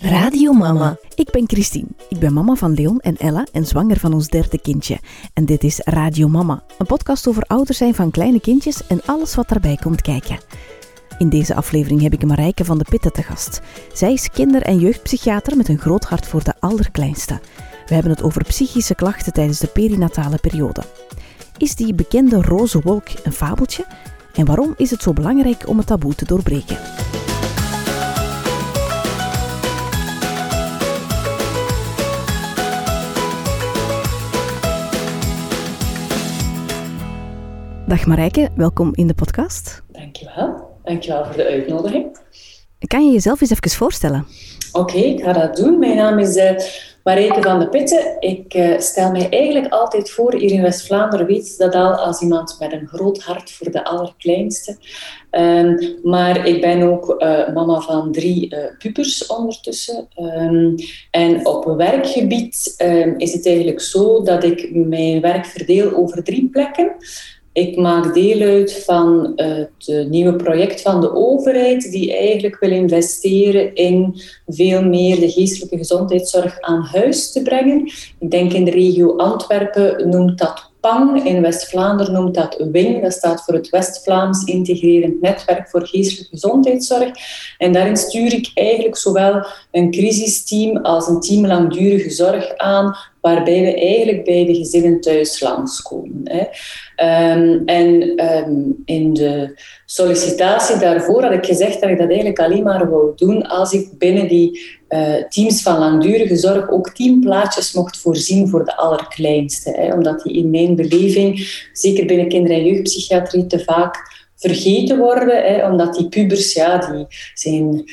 Radio Mama. Ik ben Christine. Ik ben mama van Leon en Ella en zwanger van ons derde kindje. En dit is Radio Mama, een podcast over ouder zijn van kleine kindjes en alles wat daarbij komt kijken. In deze aflevering heb ik Marijke van de Pitten te gast. Zij is kinder- en jeugdpsychiater met een groot hart voor de allerkleinste. We hebben het over psychische klachten tijdens de perinatale periode. Is die bekende roze wolk een fabeltje? En waarom is het zo belangrijk om het taboe te doorbreken? Dag Marijke, welkom in de podcast. Dankjewel. Dankjewel voor de uitnodiging. Kan je jezelf eens even voorstellen? Oké, ik ga dat doen. Mijn naam is uh, Marijke van de Pitten. Ik uh, stel mij eigenlijk altijd voor, hier in West-Vlaanderen weet dat al als iemand met een groot hart voor de allerkleinste. Um, maar ik ben ook uh, mama van drie pubers ondertussen. Um, en op werkgebied um, is het eigenlijk zo dat ik mijn werk verdeel over drie plekken. Ik maak deel uit van het nieuwe project van de overheid, die eigenlijk wil investeren in veel meer de geestelijke gezondheidszorg aan huis te brengen. Ik denk in de regio Antwerpen noemt dat PANG, in West-Vlaanderen noemt dat WING, dat staat voor het West-Vlaams Integrerend Netwerk voor Geestelijke Gezondheidszorg. En daarin stuur ik eigenlijk zowel een crisisteam als een team langdurige zorg aan, waarbij we eigenlijk bij de gezinnen thuis langskomen. Hè. Um, en um, in de sollicitatie daarvoor had ik gezegd dat ik dat eigenlijk alleen maar wou doen als ik binnen die uh, teams van langdurige zorg ook tien plaatjes mocht voorzien voor de allerkleinste. Hè, omdat die in mijn beleving, zeker binnen kinder- en jeugdpsychiatrie, te vaak vergeten worden. Hè, omdat die pubers, ja, die zijn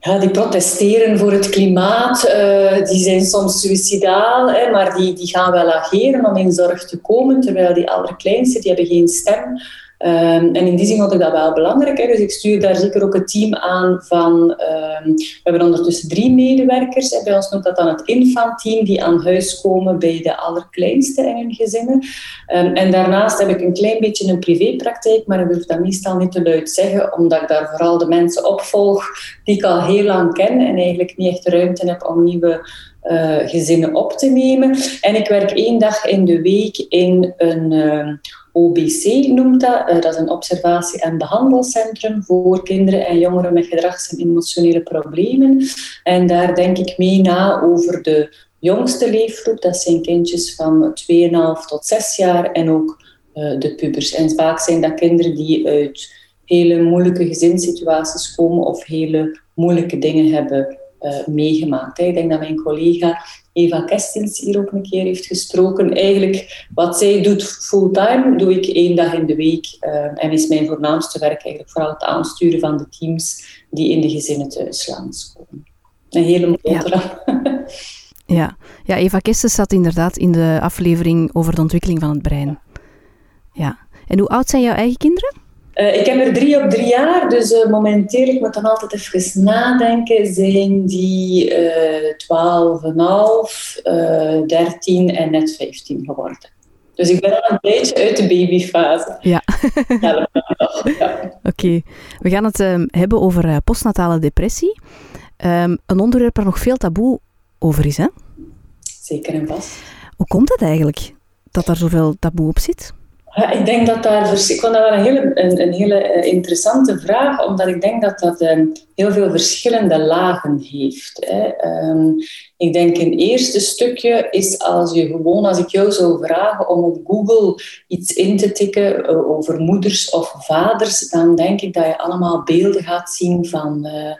ja, die protesteren voor het klimaat, uh, die zijn soms suicidaal, hè, maar die, die gaan wel ageren om in zorg te komen, terwijl die allerkleinste, die hebben geen stem. Um, en in die zin vond ik dat wel belangrijk. Hè. Dus ik stuur daar zeker ook het team aan van... Um, we hebben ondertussen drie medewerkers. Hè. Bij ons noemt dat dan het infantteam, die aan huis komen bij de allerkleinste in hun gezinnen. Um, en daarnaast heb ik een klein beetje een privépraktijk, maar ik durf dat meestal niet te luid zeggen, omdat ik daar vooral de mensen opvolg die ik al heel lang ken en eigenlijk niet echt ruimte heb om nieuwe uh, gezinnen op te nemen. En ik werk één dag in de week in een... OBC noemt dat. Uh, dat is een observatie- en behandelcentrum voor kinderen en jongeren met gedrags- en emotionele problemen. En daar denk ik mee na over de jongste leefgroep. Dat zijn kindjes van 2,5 tot 6 jaar en ook uh, de pubers. En vaak zijn dat kinderen die uit hele moeilijke gezinssituaties komen of hele moeilijke dingen hebben uh, meegemaakt. Ik denk dat mijn collega Eva Kestins hier ook een keer heeft gesproken. Eigenlijk, wat zij doet fulltime, doe ik één dag in de week. Uh, en is mijn voornaamste werk eigenlijk vooral het aansturen van de teams die in de gezinnen thuis langskomen. Een hele mooie ja. ja. ja, Eva Kestens zat inderdaad in de aflevering over de ontwikkeling van het brein. Ja. En hoe oud zijn jouw eigen kinderen? Uh, ik heb er drie op drie jaar, dus uh, momenteel, ik moet dan altijd even nadenken, zijn die uh, 12,5, 13 en net 15 geworden. Dus ik ben al een beetje uit de babyfase. Ja. ja. Oké, okay. we gaan het um, hebben over postnatale depressie. Um, een onderwerp waar nog veel taboe over is, hè? Zeker en vast. Hoe komt het eigenlijk dat daar zoveel taboe op zit? Ja, ik denk dat daar... Ik vond dat wel een hele, een, hele interessante vraag, omdat ik denk dat dat um, heel veel verschillende lagen heeft. Um, ik denk een eerste stukje is als je gewoon, als ik jou zou vragen om op Google iets in te tikken uh, over moeders of vaders, dan denk ik dat je allemaal beelden gaat zien van... Uh,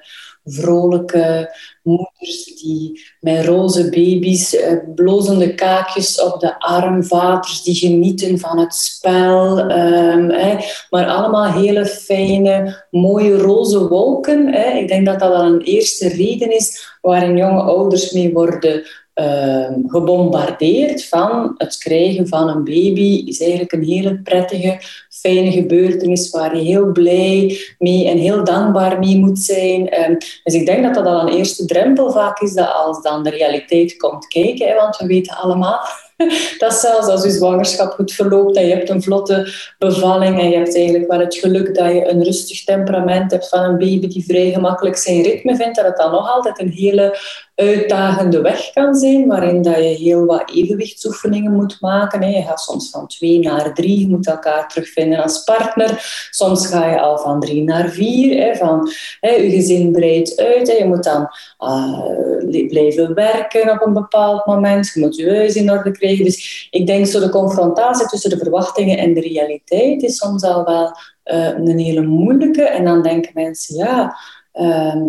vrolijke moeders die met roze baby's, eh, blozende kaakjes op de arm, vaders die genieten van het spel. Hè, maar allemaal hele fijne, mooie roze wolken. Ik denk dat dat wel een eerste reden is waarin jonge ouders mee worden uh, gebombardeerd van het krijgen van een baby is eigenlijk een hele prettige, fijne gebeurtenis waar je heel blij mee en heel dankbaar mee moet zijn. Um, dus ik denk dat dat al een eerste drempel vaak is dat als dan de realiteit komt kijken, want we weten allemaal dat zelfs als je zwangerschap goed verloopt en je hebt een vlotte bevalling en je hebt eigenlijk wel het geluk dat je een rustig temperament hebt van een baby die vrij gemakkelijk zijn ritme vindt, dat het dan nog altijd een hele uitdagende weg kan zijn, waarin dat je heel wat evenwichtsoefeningen moet maken. Je gaat soms van twee naar drie, je moet elkaar terugvinden als partner. Soms ga je al van drie naar vier, van je gezin breidt uit. Je moet dan uh, blijven werken op een bepaald moment, je moet je huis in orde krijgen. Dus ik denk zo de confrontatie tussen de verwachtingen en de realiteit is soms al wel uh, een hele moeilijke. En dan denken mensen, ja... Ehm,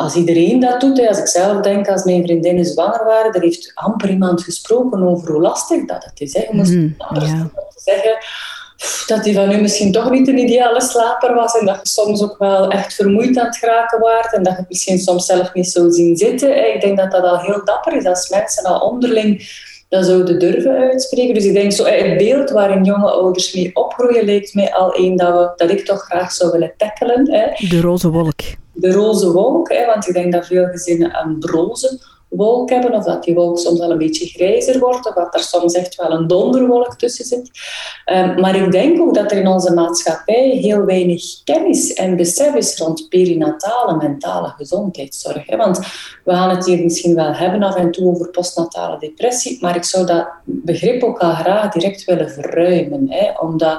als iedereen dat doet, als ik zelf denk, als mijn vriendinnen zwanger waren, er heeft amper iemand gesproken over hoe lastig dat het is. Hè. Je moest mm, zeggen dat hij van u misschien toch niet een ideale slaper was en dat je soms ook wel echt vermoeid aan het geraken waart en dat je misschien soms zelf niet zo zien zitten. Ik denk dat dat al heel dapper is als mensen al onderling dat zouden durven uitspreken. Dus ik denk zo, het beeld waarin jonge ouders mee opgroeien lijkt mij al één dat, we, dat ik toch graag zou willen tackelen. De roze wolk de roze wolk, hè, want ik denk dat veel gezinnen een broze wolk hebben, of dat die wolk soms wel een beetje grijzer wordt, of dat er soms echt wel een donderwolk tussen zit. Um, maar ik denk ook dat er in onze maatschappij heel weinig kennis en besef is rond perinatale mentale gezondheidszorg. Hè. Want we gaan het hier misschien wel hebben af en toe over postnatale depressie, maar ik zou dat begrip ook al graag direct willen verruimen, hè, omdat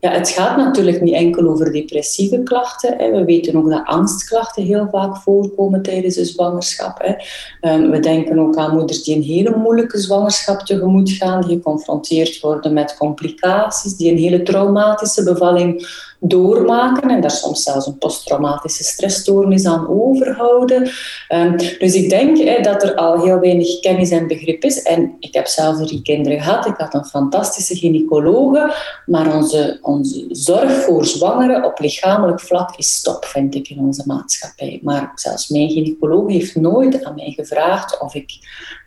ja, het gaat natuurlijk niet enkel over depressieve klachten. We weten ook dat angstklachten heel vaak voorkomen tijdens de zwangerschap. Ehm, we denken ook aan moeders die een hele moeilijke zwangerschap tegemoet gaan, die geconfronteerd worden met complicaties, die een hele traumatische bevalling doormaken en daar soms zelfs een posttraumatische stressstoornis aan overhouden. Ehm, dus ik denk dat er al heel weinig kennis en begrip is. En ik heb zelf drie kinderen gehad. Ik had een fantastische gynaecologe, maar onze, onze zorg voor zwangeren op lichamelijk vlak is stop, vind ik, in onze maatschappij. Maar zelfs mijn gynaecoloog heeft nooit aan mij gevraagd of ik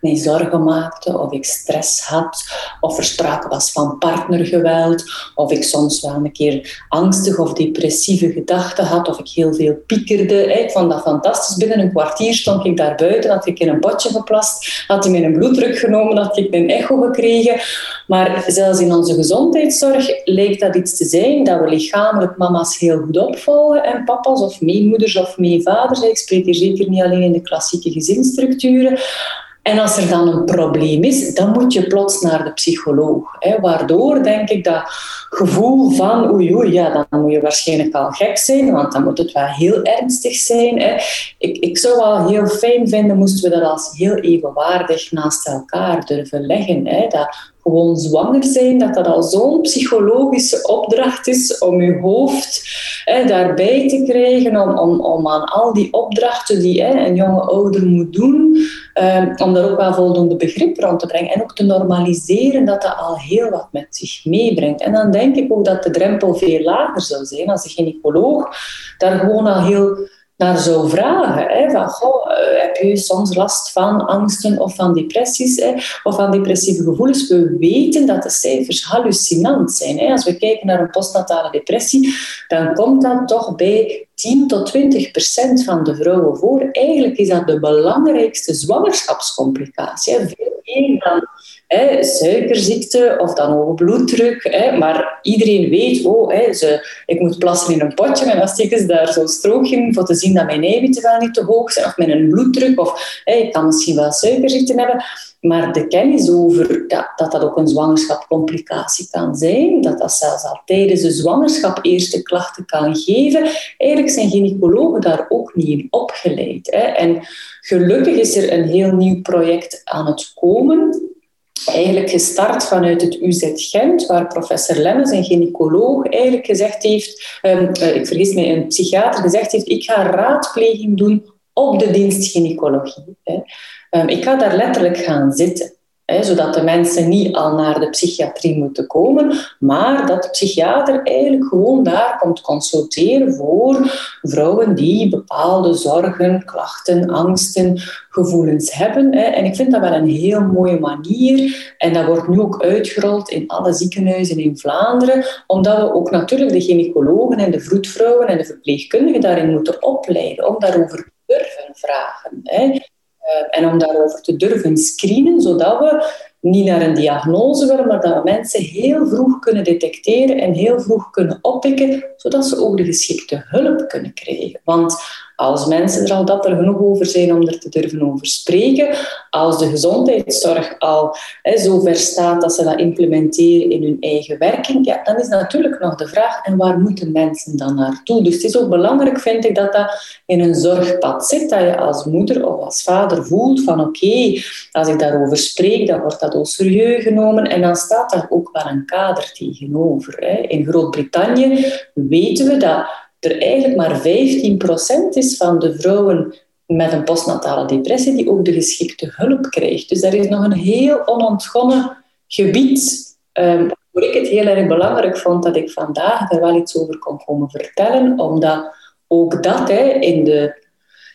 mij zorgen maakte, of ik stress had, of er sprake was van partnergeweld, of ik soms wel een keer of depressieve gedachten had, of ik heel veel piekerde. Ik vond dat fantastisch. Binnen een kwartier stond ik daar buiten, had ik in een potje geplast, had hij mijn bloeddruk genomen, had ik een echo gekregen. Maar zelfs in onze gezondheidszorg lijkt dat iets te zijn dat we lichamelijk mama's heel goed opvolgen en papa's of meemoeders of meevaders. Ik spreek hier zeker niet alleen in de klassieke gezinsstructuren, en als er dan een probleem is, dan moet je plots naar de psycholoog. Hè, waardoor, denk ik, dat gevoel van oei oei, ja, dan moet je waarschijnlijk al gek zijn, want dan moet het wel heel ernstig zijn. Hè. Ik, ik zou wel heel fijn vinden, moesten we dat als heel evenwaardig naast elkaar durven leggen. Hè. Dat gewoon zwanger zijn, dat dat al zo'n psychologische opdracht is om je hoofd hè, daarbij te krijgen, om, om, om aan al die opdrachten die hè, een jonge ouder moet doen, um, om daar ook wel voldoende begrip rond te brengen en ook te normaliseren dat dat al heel wat met zich meebrengt. En dan denk ik ook dat de drempel veel lager zou zijn als de gynaecoloog daar gewoon al heel naar zou vragen. Hè, van, goh, heb je soms last van angsten of van depressies hè, of van depressieve gevoelens? We weten dat de cijfers hallucinant zijn. Hè. Als we kijken naar een postnatale depressie, dan komt dat toch bij 10 tot 20 procent van de vrouwen voor. Eigenlijk is dat de belangrijkste zwangerschapscomplicatie. Veel meer dan suikerziekte of dan hoge bloeddruk. Hè, maar iedereen weet, oh, hè, ze, ik moet plassen in een potje en dan steken ze daar zo'n strook in voor te zien dat mijn eiwitten wel niet te hoog zijn of mijn bloeddruk of ik kan misschien wel suikerziekte hebben. Maar de kennis over dat, dat ook een zwangerschapcomplicatie kan zijn, dat dat zelfs al tijdens de zwangerschap eerste klachten kan geven, eigenlijk zijn gynaecologen daar ook niet in opgeleid. Hè. En gelukkig is er een heel nieuw project aan het komen, eigenlijk gestart vanuit het UZ Gent, waar professor Lemmens, een gynaecoloog, eigenlijk gezegd heeft, um, ik vergis me, een psychiater gezegd heeft, ik ga raadpleging doen op de dienst gynaecologie. Ehm, ik ga daar letterlijk gaan zitten zodat de mensen niet al naar de psychiatrie moeten komen, maar dat de psychiater eigenlijk gewoon daar komt consulteren voor vrouwen die bepaalde zorgen, klachten, angsten, gevoelens hebben. En ik vind dat wel een heel mooie manier. En dat wordt nu ook uitgerold in alle ziekenhuizen in Vlaanderen, omdat we ook natuurlijk de gynaecologen en de vroedvrouwen en de verpleegkundigen daarin moeten opleiden om daarover te durven vragen. Eh, en om daarover te durven screenen, zodat we niet naar een diagnose willen, maar dat we mensen heel vroeg kunnen detecteren en heel vroeg kunnen oppikken, zodat ze ook de geschikte hulp kunnen krijgen. Want als mensen er al dapper genoeg over zijn om er te durven over spreken, als de gezondheidszorg al hè, zo ver staat dat ze dat implementeren in hun eigen werking, ja, dan is natuurlijk nog de vraag, en waar moeten mensen dan naartoe? Dus het is ook belangrijk, vind ik, dat dat in een zorgpad zit, dat je als moeder of als vader voelt van oké, als ik daarover spreek, dan wordt dat ook serieus genomen en dan staat daar ook wel een kader tegenover. Hè. In Groot-Brittannië weten we dat er eigenlijk maar 15% is van de vrouwen met een postnatale depressie die ook de geschikte hulp krijgt. Dus daar is nog een heel onontgonnen gebied. Um, waar ik het heel erg belangrijk vond dat ik vandaag daar wel iets over kon komen vertellen, omdat ook dat hè, in, de,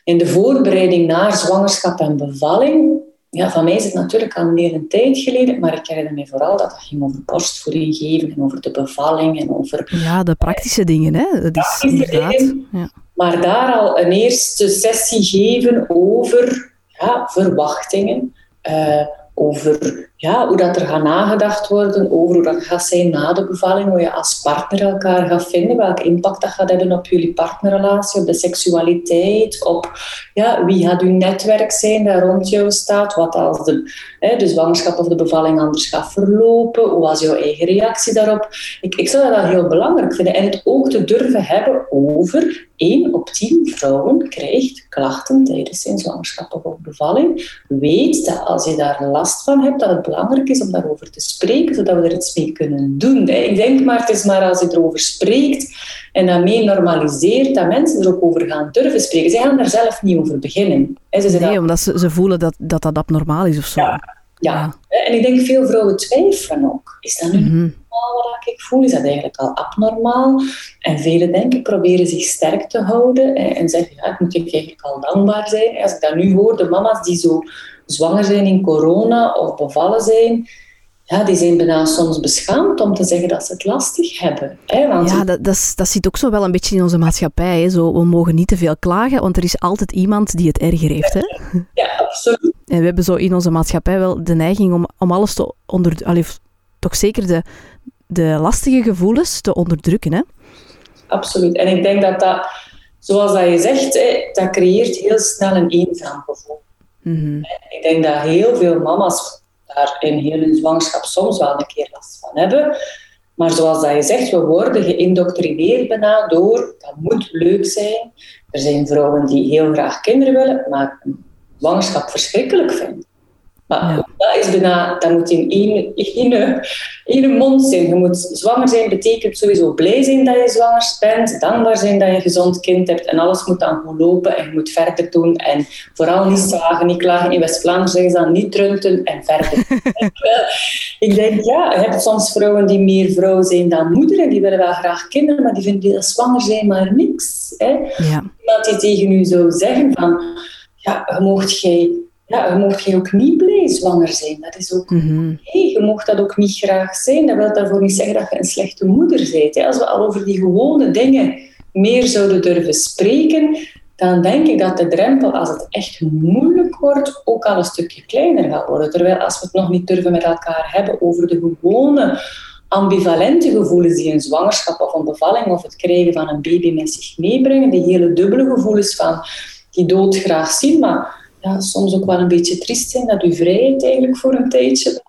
in de voorbereiding naar zwangerschap en bevalling ja, van mij is het natuurlijk al meer een tijd geleden, maar ik herinner me vooral dat het ging over borstvoeding geven en over de bevalling en over... Ja, de praktische dingen, hè. Dat is inderdaad... Ja. Maar daar al een eerste sessie geven over ja, verwachtingen, uh, over ja, hoe dat er gaat nagedacht worden over hoe dat gaat zijn na de bevalling, hoe je als partner elkaar gaat vinden, welke impact dat gaat hebben op jullie partnerrelatie, op de seksualiteit, op ja, wie gaat uw netwerk zijn dat rond jou staat, wat als de, hè, de zwangerschap of de bevalling anders gaat verlopen, hoe was jouw eigen reactie daarop. Ik, ik zou dat heel belangrijk vinden en het ook te durven hebben over 1 op 10 vrouwen krijgt klachten tijdens zijn zwangerschap of bevalling. Weet dat als je daar last van hebt, dat het belangrijk is om daarover te spreken, zodat we er iets mee kunnen doen. Ik denk maar, het is maar als je erover spreekt en dat mee normaliseert, dat mensen er ook over gaan durven spreken. Ze gaan daar zelf niet over beginnen. Ze nee, omdat ze, ze voelen dat, dat dat abnormaal is of zo. Ja. Ja. en ik denk veel vrouwen twijfelen ook. Is dat nu mhm. normaal wat ik voel? Is dat eigenlijk al abnormaal? En velen denken, proberen zich sterk te houden en zeggen, ja, ik moet eigenlijk al dankbaar zijn. Als ik dat nu hoor, de mama's die zo zwanger zijn in corona of bevallen zijn, ja, die zijn bijna soms beschaamd om te zeggen dat ze het lastig hebben. Hè? Want ja, dat, dat, dat zit ook zo wel een beetje in onze maatschappij. Hè? Zo, we mogen niet te veel klagen, want er is altijd iemand die het erger heeft. Hè? Ja, absoluut. En we hebben zo in onze maatschappij wel de neiging om, om alles te onder... Toch zeker de, de lastige gevoelens te onderdrukken. Hè? Absoluut. En ik denk dat dat, zoals dat je zegt, hè, dat creëert heel snel een eenzaam gevoel. Mhm. Ik denk dat heel veel mama's daar in heel hun zwangerschap soms wel een keer last van hebben. Maar zoals dat je zegt, we worden geïndoctrineerd bijna door, dat moet leuk zijn. Er zijn vrouwen die heel graag kinderen willen, maar zwangerschap verschrikkelijk vinden. Maar dat is bijna, dat moet in één, één, één mond zijn. Je moet zwanger zijn, betekent sowieso blij zijn dat je zwanger bent, dankbaar zijn dat je een gezond kind hebt en alles moet dan gewoon lopen en je moet verder doen en vooral niet zagen, niet klagen. In West-Vlaanderen zeggen ze dan niet trunten en verder. ik denk, ja, je hebt soms vrouwen die meer vrouw zijn dan moeder en die willen wel graag kinderen, maar die vinden dat zwanger zijn maar niks. Hè? Ja. Iemand die tegen u zou zeggen van, ja, je mocht jij ja, je mocht ook niet blij zwanger zijn. Dat is ook mm Je mocht dat ook niet graag zijn. Dat wil daarvoor niet zeggen dat je een slechte moeder bent. Als we al over die gewone dingen meer zouden durven spreken, dan denk ik dat de drempel, als het echt moeilijk wordt, ook al een stukje kleiner gaat worden. Terwijl als we het nog niet durven met elkaar hebben over de gewone ambivalente gevoelens die een zwangerschap of een bevalling of het krijgen van een baby met zich meebrengen, die hele dubbele gevoelens van die dood graag zien, maar ja, soms ook wel een beetje triest zijn dat je vrijheid eigenlijk voor een tijdje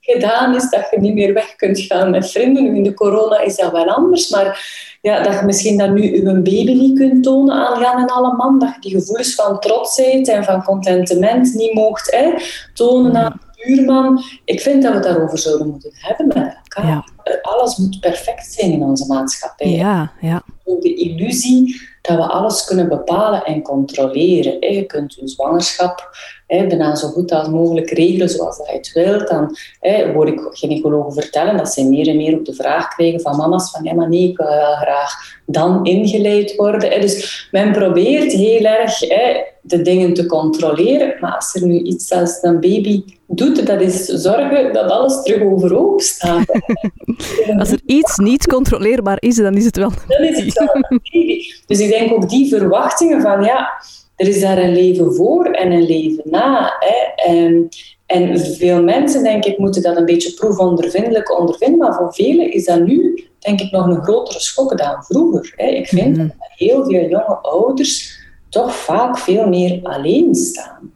gedaan is, dat je niet meer weg kunt gaan met vrienden. Nu in de corona is dat wel anders, maar ja, dat je misschien dan nu je baby niet kunt tonen aan Jan en alle man, dat je die gevoelens van trotsheid en van contentement niet mocht hè, tonen aan de buurman. Ik vind dat we het daarover zouden moeten hebben met elkaar. Ja. Alles moet perfect zijn in onze maatschappij. Ja, ja. De illusie dat we alles kunnen bepalen en controleren. Je kunt je zwangerschap bijna zo goed als mogelijk regelen zoals je het wilt. Dan hoor ik gynaecologen vertellen dat ze meer en meer op de vraag krijgen van mama's van ja, maar nee, ik wil wel graag dan ingeleid worden. Dus men probeert heel erg de dingen te controleren, maar als er nu iets als een baby doet, dat is zorgen dat alles terug overhoop staat. als er iets niet controleerbaar is, dan is het wel Dan is het wel Dus ik denk ook die verwachtingen van ja, er is daar een leven voor en een leven na. Hè. En En veel mensen, denk ik, moeten dat een beetje proefondervindelijk ondervinden, maar voor velen is dat nu, denk ik, nog een grotere schok dan vroeger. Ik vind mhm. dat heel veel jonge ouders toch vaak veel meer alleen staan.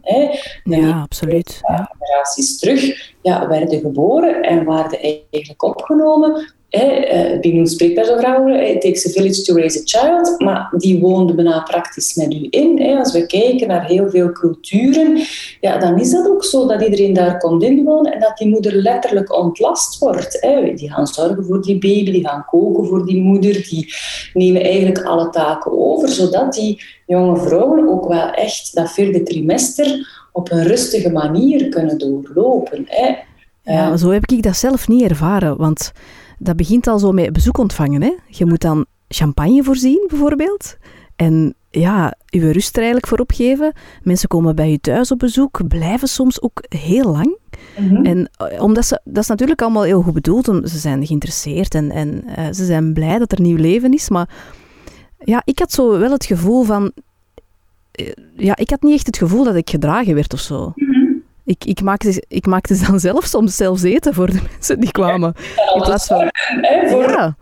Ja, absoluut. Ja. Generaties terug ja, werden geboren en werden eigenlijk opgenomen eh, Binoen spreekt daar zo graag over. It takes a village to raise a child. Maar die woonde bijna praktisch met u in. Als we kijken naar heel veel culturen, ja, dan is dat ook zo dat iedereen daar komt inwonen en dat die moeder letterlijk ontlast wordt. Die gaan zorgen voor die baby, die gaan koken voor die moeder, die nemen eigenlijk alle taken over, zodat die jonge vrouwen ook wel echt dat vierde trimester op een rustige manier kunnen doorlopen. Ja, zo heb ik dat zelf niet ervaren, want dat begint al zo met bezoek ontvangen. Hè? Je moet dan champagne voorzien, bijvoorbeeld. En ja, je rust er eigenlijk voor opgeven. Mensen komen bij je thuis op bezoek, blijven soms ook heel lang. Mhm. En eh, omdat ze, dat is natuurlijk allemaal heel goed bedoeld. Ze zijn geïnteresseerd en, en uh, ze zijn blij dat er nieuw leven is. Maar ja, ik had zo wel het gevoel van... Uh, ja, ik had niet echt het gevoel dat ik gedragen werd of zo. Mhm. Ik, ik, maakte, ik maakte dan zelf soms zelfs eten voor de mensen die kwamen. In plaats van, ja,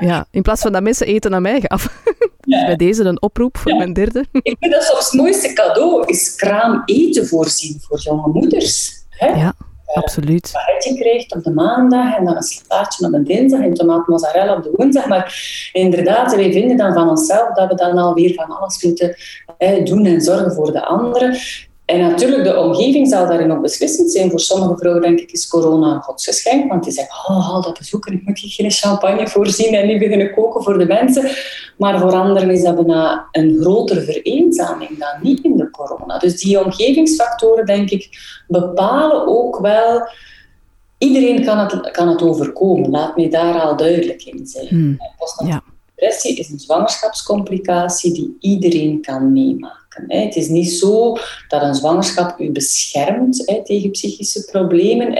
ja, in plaats van dat mensen eten naar mij gaven. Dus bij deze een oproep voor mijn derde. Ik vind dat soms het mooiste cadeau is kraam eten voorzien voor jonge moeders. Hè? Ja, absoluut. Een krijgt op de maandag en dan een slaatje op de dinsdag en tomaat mozzarella op de woensdag. Maar inderdaad, wij vinden dan van onszelf dat we dan alweer van alles moeten hè, doen en zorgen voor de anderen. En natuurlijk, de omgeving zal daarin ook beslissend zijn. Voor sommige vrouwen, denk ik, is corona een godsgeschenk. Want die zeggen, oh, haal dat bezoeken, ik moet hier geen champagne voorzien en niet beginnen koken voor de mensen. Maar voor anderen is dat bijna een grotere vereenzaming dan niet in de corona. Dus die omgevingsfactoren, denk ik, bepalen ook wel... Iedereen kan het, kan het overkomen. Laat me daar al duidelijk in zijn. Hmm. Ja. Depressie is een zwangerschapscomplicatie die iedereen kan meemaken. Het is niet zo dat een zwangerschap u beschermt tegen psychische problemen.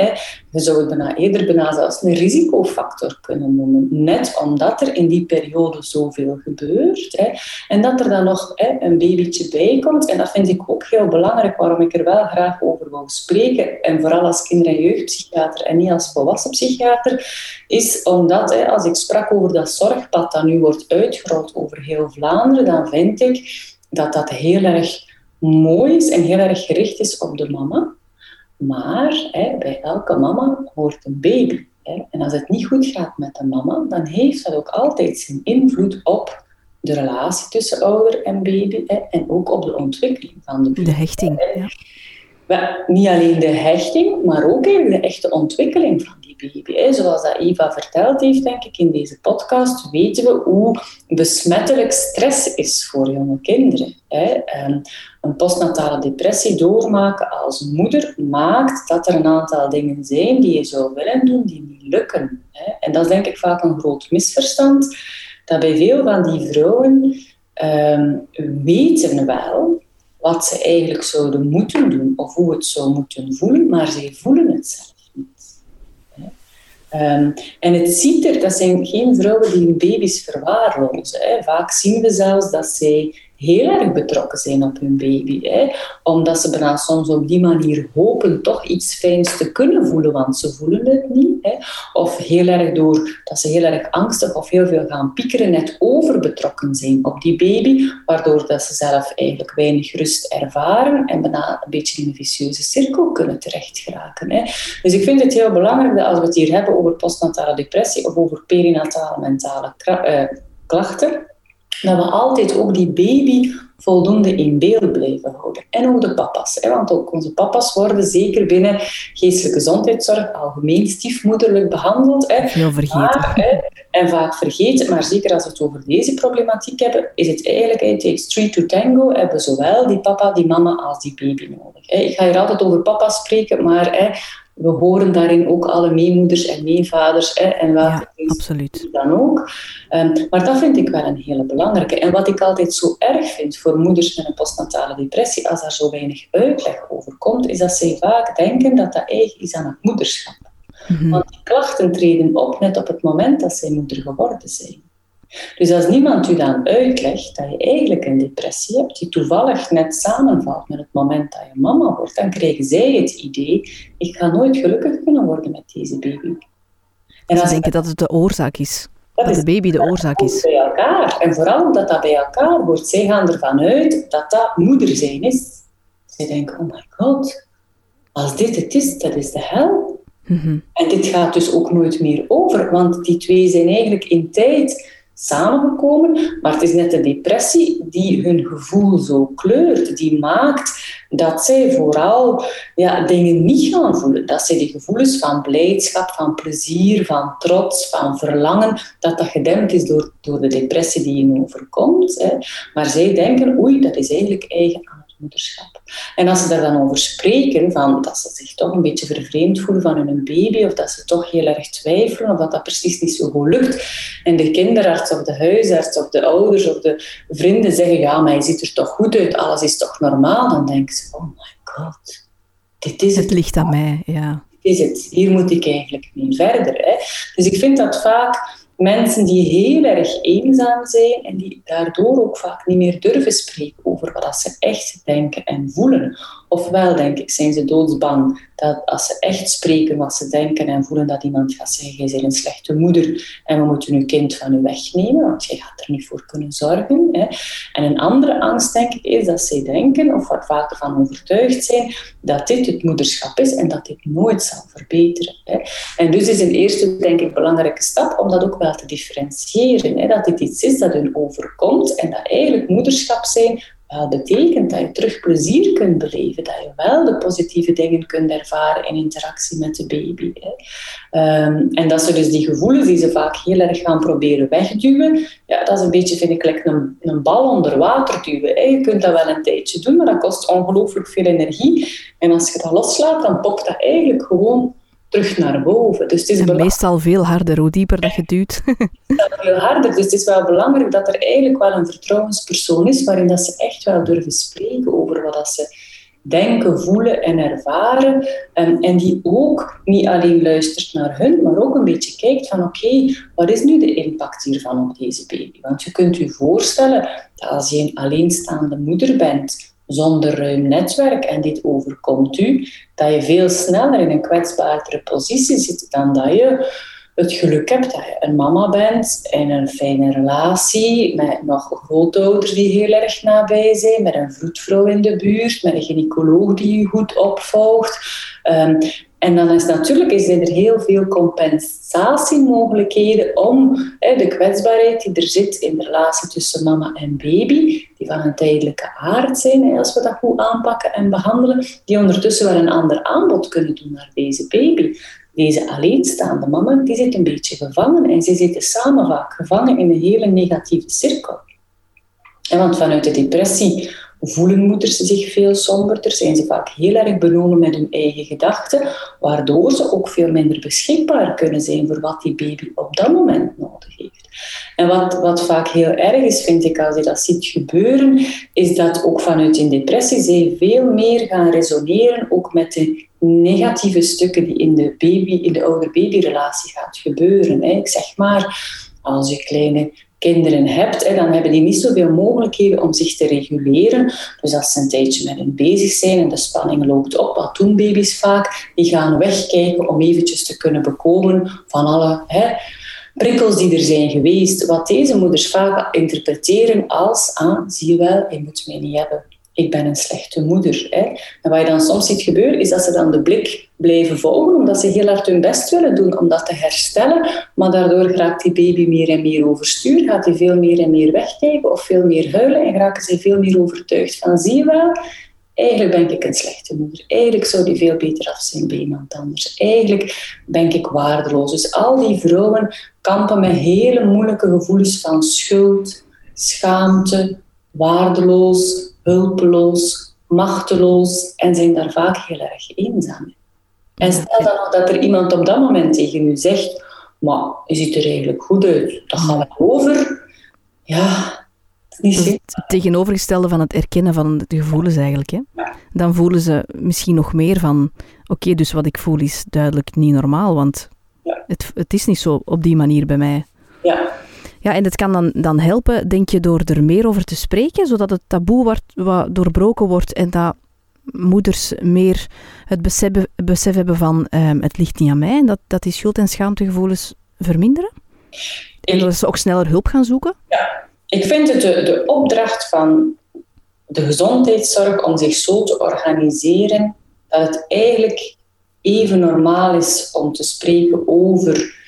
Je zou het bijna eerder bijna zelfs een risicofactor kunnen noemen. Net omdat er in die periode zoveel gebeurt. En dat er dan nog een babytje bij komt. En dat vind ik ook heel belangrijk, waarom ik er wel graag over wil spreken. En vooral als kinder- en jeugdpsychiater en niet als volwassen psychiater. Is omdat, als ik sprak over dat zorgpad dat nu wordt uitgerold over heel Vlaanderen, dan vind ik dat dat heel erg mooi is en heel erg gericht is op de mama. Maar hè, bij elke mama hoort een baby. Hè. En als het niet goed gaat met de mama, dan heeft dat ook altijd zijn invloed op de relatie tussen ouder en baby hè, en ook op de ontwikkeling van de baby. De hechting, ja. Niet alleen de hechting, maar ook de echte ontwikkeling van baby. Zoals dat Eva verteld heeft, denk ik, in deze podcast, weten we hoe besmettelijk stress is voor jonge kinderen. Ehm, een postnatale depressie doormaken als moeder maakt dat er een aantal dingen zijn die je zou willen doen, die niet lukken. En dat is denk ik vaak een groot misverstand, dat bij veel van die vrouwen ehm, weten wel wat ze eigenlijk zouden moeten doen of hoe het zou moeten voelen, maar ze voelen het zelf. Ehm, en het ziet er, dat zijn geen vrouwen die hun baby's verwaarlozen. Hè. Vaak zien we zelfs dat zij heel erg betrokken zijn op hun baby. Hè? Omdat ze bijna soms op die manier hopen toch iets fijns te kunnen voelen, want ze voelen het niet. Of heel erg door dat ze heel erg angstig of heel veel gaan piekeren, net overbetrokken zijn op die baby, waardoor dat ze zelf eigenlijk weinig rust ervaren en bijna een beetje in een vicieuze cirkel kunnen terecht geraken. Hè? Dus ik vind het heel belangrijk dat als we het hier hebben over postnatale depressie of over perinatale mentale uh, klachten, dat we altijd ook die baby voldoende in beeld blijven houden. En ook de papa's. Hè? Want ook onze papa's worden zeker binnen geestelijke gezondheidszorg algemeen stiefmoederlijk behandeld. Hè? Veel vergeten. hè? En vaak vergeten, maar zeker als we het over deze problematiek hebben, is het eigenlijk, it takes three to tango, hebben zowel die papa, die mama als die baby nodig. Hè? Ik ga hier altijd over papa spreken, maar hè, we horen daarin ook alle meemoeders en meevaders hè, en welke ja, absoluut. dan ook. Um, maar dat vind ik wel een hele belangrijke. En wat ik altijd zo erg vind voor moeders met een postnatale depressie, als daar zo weinig uitleg over komt, is dat zij vaak denken dat dat eigen is aan het moederschap. Mhm. Want die klachten treden op net op het moment dat zij moeder geworden zijn. Dus als niemand u dan uitlegt dat je eigenlijk een depressie hebt, die toevallig net samenvalt met het moment dat je mama wordt, dan krijgen zij het idee, ik ga nooit gelukkig kunnen worden met deze baby. En ze denken dat het de oorzaak is. Dat, de baby de oorzaak is. Bij elkaar. En vooral omdat dat bij elkaar wordt. Zij gaan ervan uit dat dat moeder zijn is. Zij denken, oh my god, als dit het is, dat is de hel. Mhm. En dit gaat dus ook nooit meer over, want die twee zijn eigenlijk in tijd samengekomen, maar het is net de depressie die hun gevoel zo kleurt, die maakt dat zij vooral ja, dingen niet gaan voelen. Dat zij die gevoelens van blijdschap, van plezier, van trots, van verlangen, dat dat gedempt is door, door de depressie die je overkomt. Hè. Maar zij denken, oei, dat is eigenlijk eigen aan moederschap. En als ze daar dan over spreken, van dat ze zich toch een beetje vervreemd voelen van hun baby, of dat ze toch heel erg twijfelen, of dat dat precies niet zo goed lukt, en de kinderarts of de huisarts of de ouders of de vrienden zeggen, ja, maar je ziet er toch goed uit, alles is toch normaal, dan denken ze, oh my god, dit is het. Het ligt aan mij, ja. Dit is het, hier moet ik eigenlijk mee verder. Hè. Dus ik vind dat vaak mensen die heel erg eenzaam zijn en die daardoor ook vaak niet meer durven spreken over wat ze echt denken en voelen. Ofwel, denk ik, zijn ze doodsbang dat als ze echt spreken wat ze denken en voelen, dat iemand gaat zeggen, je bent een slechte moeder en we moeten je kind van u wegnemen, want je gaat er niet voor kunnen zorgen. Hè. En een andere angst, denk ik, is dat zij denken, of wat vaak ervan overtuigd zijn, dat dit het moederschap is en dat dit nooit zal verbeteren. Hè. En dus is een eerste, denk ik, belangrijke stap om dat ook wel te differentiëren. Hè. Dat dit iets is dat hun overkomt en dat eigenlijk moederschap zijn wel betekent dat je terug plezier kunt beleven, dat je wel de positieve dingen kunt ervaren in interactie met de baby. Hè. Ehm, en dat ze dus die gevoelens die ze vaak heel erg gaan proberen wegduwen, ja, dat is een beetje, vind ik, like een, een bal onder water duwen. Je kunt dat wel een tijdje doen, maar dat kost ongelooflijk veel energie. En als je dat loslaat, dan popt dat eigenlijk gewoon terug naar boven. Dus het is en meestal veel harder, hoe dieper dat je duwt. veel harder, dus het is wel belangrijk dat er eigenlijk wel een vertrouwenspersoon is waarin dat ze echt wel durven spreken over wat dat ze denken, voelen en ervaren. En, en die ook niet alleen luistert naar hun, maar ook een beetje kijkt van oké, wat is nu de impact hiervan op deze baby? Want je kunt je voorstellen dat als je een alleenstaande moeder bent, zonder ruim netwerk en dit overkomt u, dat je veel sneller in een kwetsbaardere positie zit dan dat je het geluk hebt dat je een mama bent en een fijne relatie met nog grootouders die heel erg nabij zijn, met een vroedvrouw in de buurt, met een gynaecoloog die je goed opvolgt. Um, en dan is natuurlijk is er heel veel compensatiemogelijkheden om hè, de kwetsbaarheid die er zit in de relatie tussen mama en baby, die van een tijdelijke aard zijn, als we dat goed aanpakken en behandelen, die ondertussen wel een ander aanbod kunnen doen naar deze baby. Deze alleenstaande mama, die zit een beetje gevangen en ze zitten samen vaak gevangen in een hele negatieve cirkel. En want vanuit de depressie voelen moeders zich veel somberder, zijn ze vaak heel erg benomen met hun eigen gedachten, waardoor ze ook veel minder beschikbaar kunnen zijn voor wat die baby op dat moment nodig heeft. En wat, wat vaak heel erg is, vind ik, als je dat ziet gebeuren, is dat ook vanuit een depressie zij veel meer gaan resoneren, ook met de negatieve stukken die in de, baby, in de ouder-baby-relatie gaat gebeuren. Ik zeg maar, als je kleine kinderen hebt, dan hebben die niet zoveel mogelijkheden om zich te reguleren. Dus als ze een tijdje met hen bezig zijn en de spanning loopt op, wat doen baby's vaak? Die gaan wegkijken om eventjes te kunnen bekomen van alle hè, prikkels die er zijn geweest. Wat deze moeders vaak interpreteren als, ah, zie je wel, je moet mij niet hebben ik ben een slechte moeder. Hè. En wat je dan soms ziet gebeuren, is dat ze dan de blik blijven volgen, omdat ze heel hard hun best willen doen om dat te herstellen. Maar daardoor raakt die baby meer en meer overstuur, gaat hij veel meer en meer wegkijken of veel meer huilen en raken ze veel meer overtuigd van, zie je wel, eigenlijk ben ik een slechte moeder. Eigenlijk zou die veel beter af zijn bij iemand anders. Eigenlijk ben ik waardeloos. Dus al die vrouwen kampen met hele moeilijke gevoelens van schuld, schaamte, waardeloos, hulpeloos, machteloos en zijn daar vaak heel erg eenzaam. En stel dan dat er iemand op dat moment tegen u zegt, maar je ziet er eigenlijk goed uit, dat gaan we over. Ja, het tegenovergestelde van het erkennen van de gevoelens eigenlijk. Hè? Dan voelen ze misschien nog meer van, oké, dus wat ik voel is duidelijk niet normaal, want ja. het, het is niet zo op die manier bij mij. Ja. En het kan dan, dan helpen, denk je, door er meer over te spreken, zodat het taboe wordt, wat doorbroken wordt en dat moeders meer het besef, hebben van um, het ligt niet aan mij en dat, dat die schuld- en schaamtegevoelens verminderen? En dat ze ook sneller hulp gaan zoeken? Ja, ik vind het de, de opdracht van de gezondheidszorg om zich zo te organiseren dat het eigenlijk even normaal is om te spreken over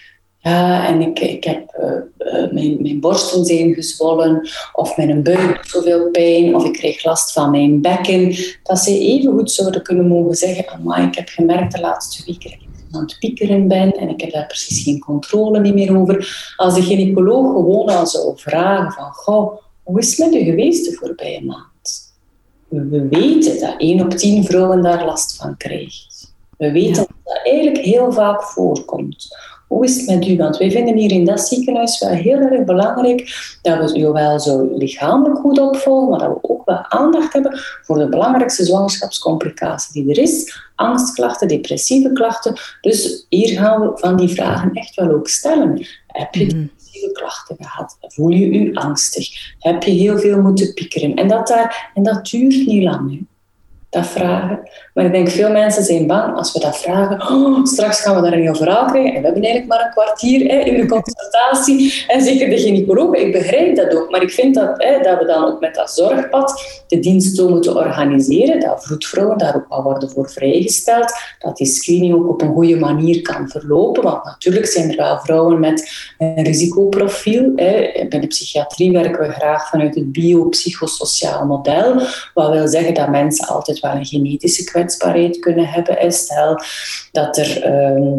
ja, en ik, ik heb uh, uh, mijn, mijn borsten zijn gezwollen, of mijn buik zoveel pijn, of ik krijg last van mijn bekken. Dat ze even goed zouden kunnen mogen zeggen, amai, ik heb gemerkt de laatste weken dat ik aan het piekeren ben en ik heb daar precies geen controle meer over. Als de gynaecoloog gewoon al zou vragen van, goh, hoe is het met u geweest de voorbije maand? We weten dat 1 op 10 vrouwen daar last van krijgt. We weten dat dat eigenlijk heel vaak voorkomt. Hoe is het met u? Want wij vinden hier in dat ziekenhuis wel heel erg belangrijk dat we zowel zo lichamelijk goed opvolgen, maar dat we ook wel aandacht hebben voor de belangrijkste zwangerschapscomplicatie die er is. Angstklachten, depressieve klachten. Dus hier gaan we van die vragen echt wel ook stellen. Heb je mhm. depressieve klachten gehad? Voel je je angstig? Heb je heel veel moeten piekeren? En dat, daar, en dat duurt niet lang dat vragen. Maar ik denk, veel mensen zijn bang als we dat vragen. Oh, straks gaan we daar een heel verhaal krijgen. En we hebben eigenlijk maar een kwartier hè, in de consultatie. En zeker de gynaecoloog, ik begrijp dat ook. Maar ik vind dat, hè, dat we dan ook met dat zorgpad de dienst zo moeten organiseren. Dat vroedvrouwen daar ook al worden voor vrijgesteld. Dat die screening ook op een goede manier kan verlopen. Want natuurlijk zijn er wel vrouwen met een risicoprofiel. Hè. Bij de psychiatrie werken we graag vanuit het biopsychosociaal model. Wat wil zeggen dat mensen altijd wel een genetische kwetsbaarheid kunnen hebben. Stel dat er... Ehm,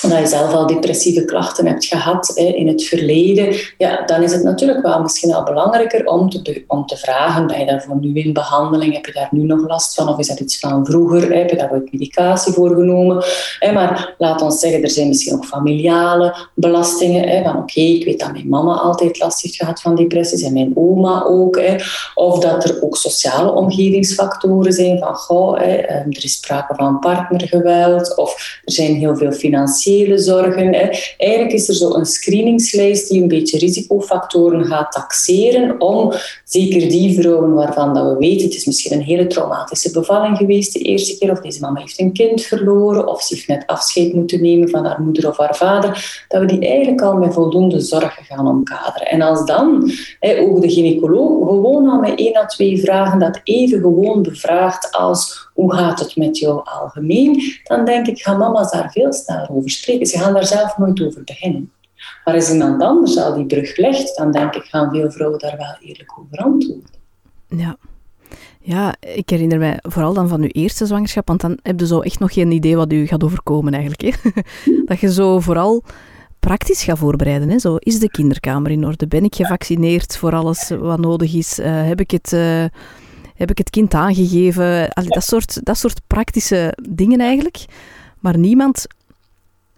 dat je zelf al depressieve klachten hebt gehad hè, in het verleden, ja, dan is het natuurlijk wel misschien al belangrijker om te, om te vragen, ben je daarvoor nu in behandeling, heb je daar nu nog last van, of is dat iets van vroeger, heb je daar ooit medicatie voor genomen? Hè, maar laat ons zeggen, er zijn misschien ook familiale belastingen, hè, van oké, ik weet dat mijn mama altijd last heeft gehad van depressies en mijn oma ook, hè, of dat er ook sociale omgevingsfactoren zijn, van goh, hè, ehm, er is sprake van partnergeweld, of er zijn heel veel financiële zorgen. Eigenlijk is er zo een screeningslijst die een beetje risicofactoren gaat taxeren om zeker die vrouwen waarvan dat we weten, het is misschien een hele traumatische bevalling geweest de eerste keer, of deze mama heeft een kind verloren, of ze heeft net afscheid moeten nemen van haar moeder of haar vader, dat we die eigenlijk al met voldoende zorg gaan omkaderen. En als dan ook de gynaecoloog gewoon al met één à twee vragen dat even gewoon bevraagt als hoe gaat het met jou algemeen, dan denk ik, gaan mama's daar veel sneller over spreken. Ze gaan daar zelf nooit over beginnen. Maar als iemand anders al die brug legt, dan denk ik, gaan veel vrouwen daar wel eerlijk over antwoorden. Ja. Ja, ik herinner mij vooral dan van uw eerste zwangerschap, want dan heb je zo echt nog geen idee wat u gaat overkomen eigenlijk. Dat je zo vooral praktisch gaat voorbereiden. Hè? Zo, is de kinderkamer in orde? Ben ik gevaccineerd voor alles wat nodig is? Uh, heb ik het... Uh, heb ik het kind aangegeven? Allee, dat, soort, dat soort praktische dingen eigenlijk. Maar niemand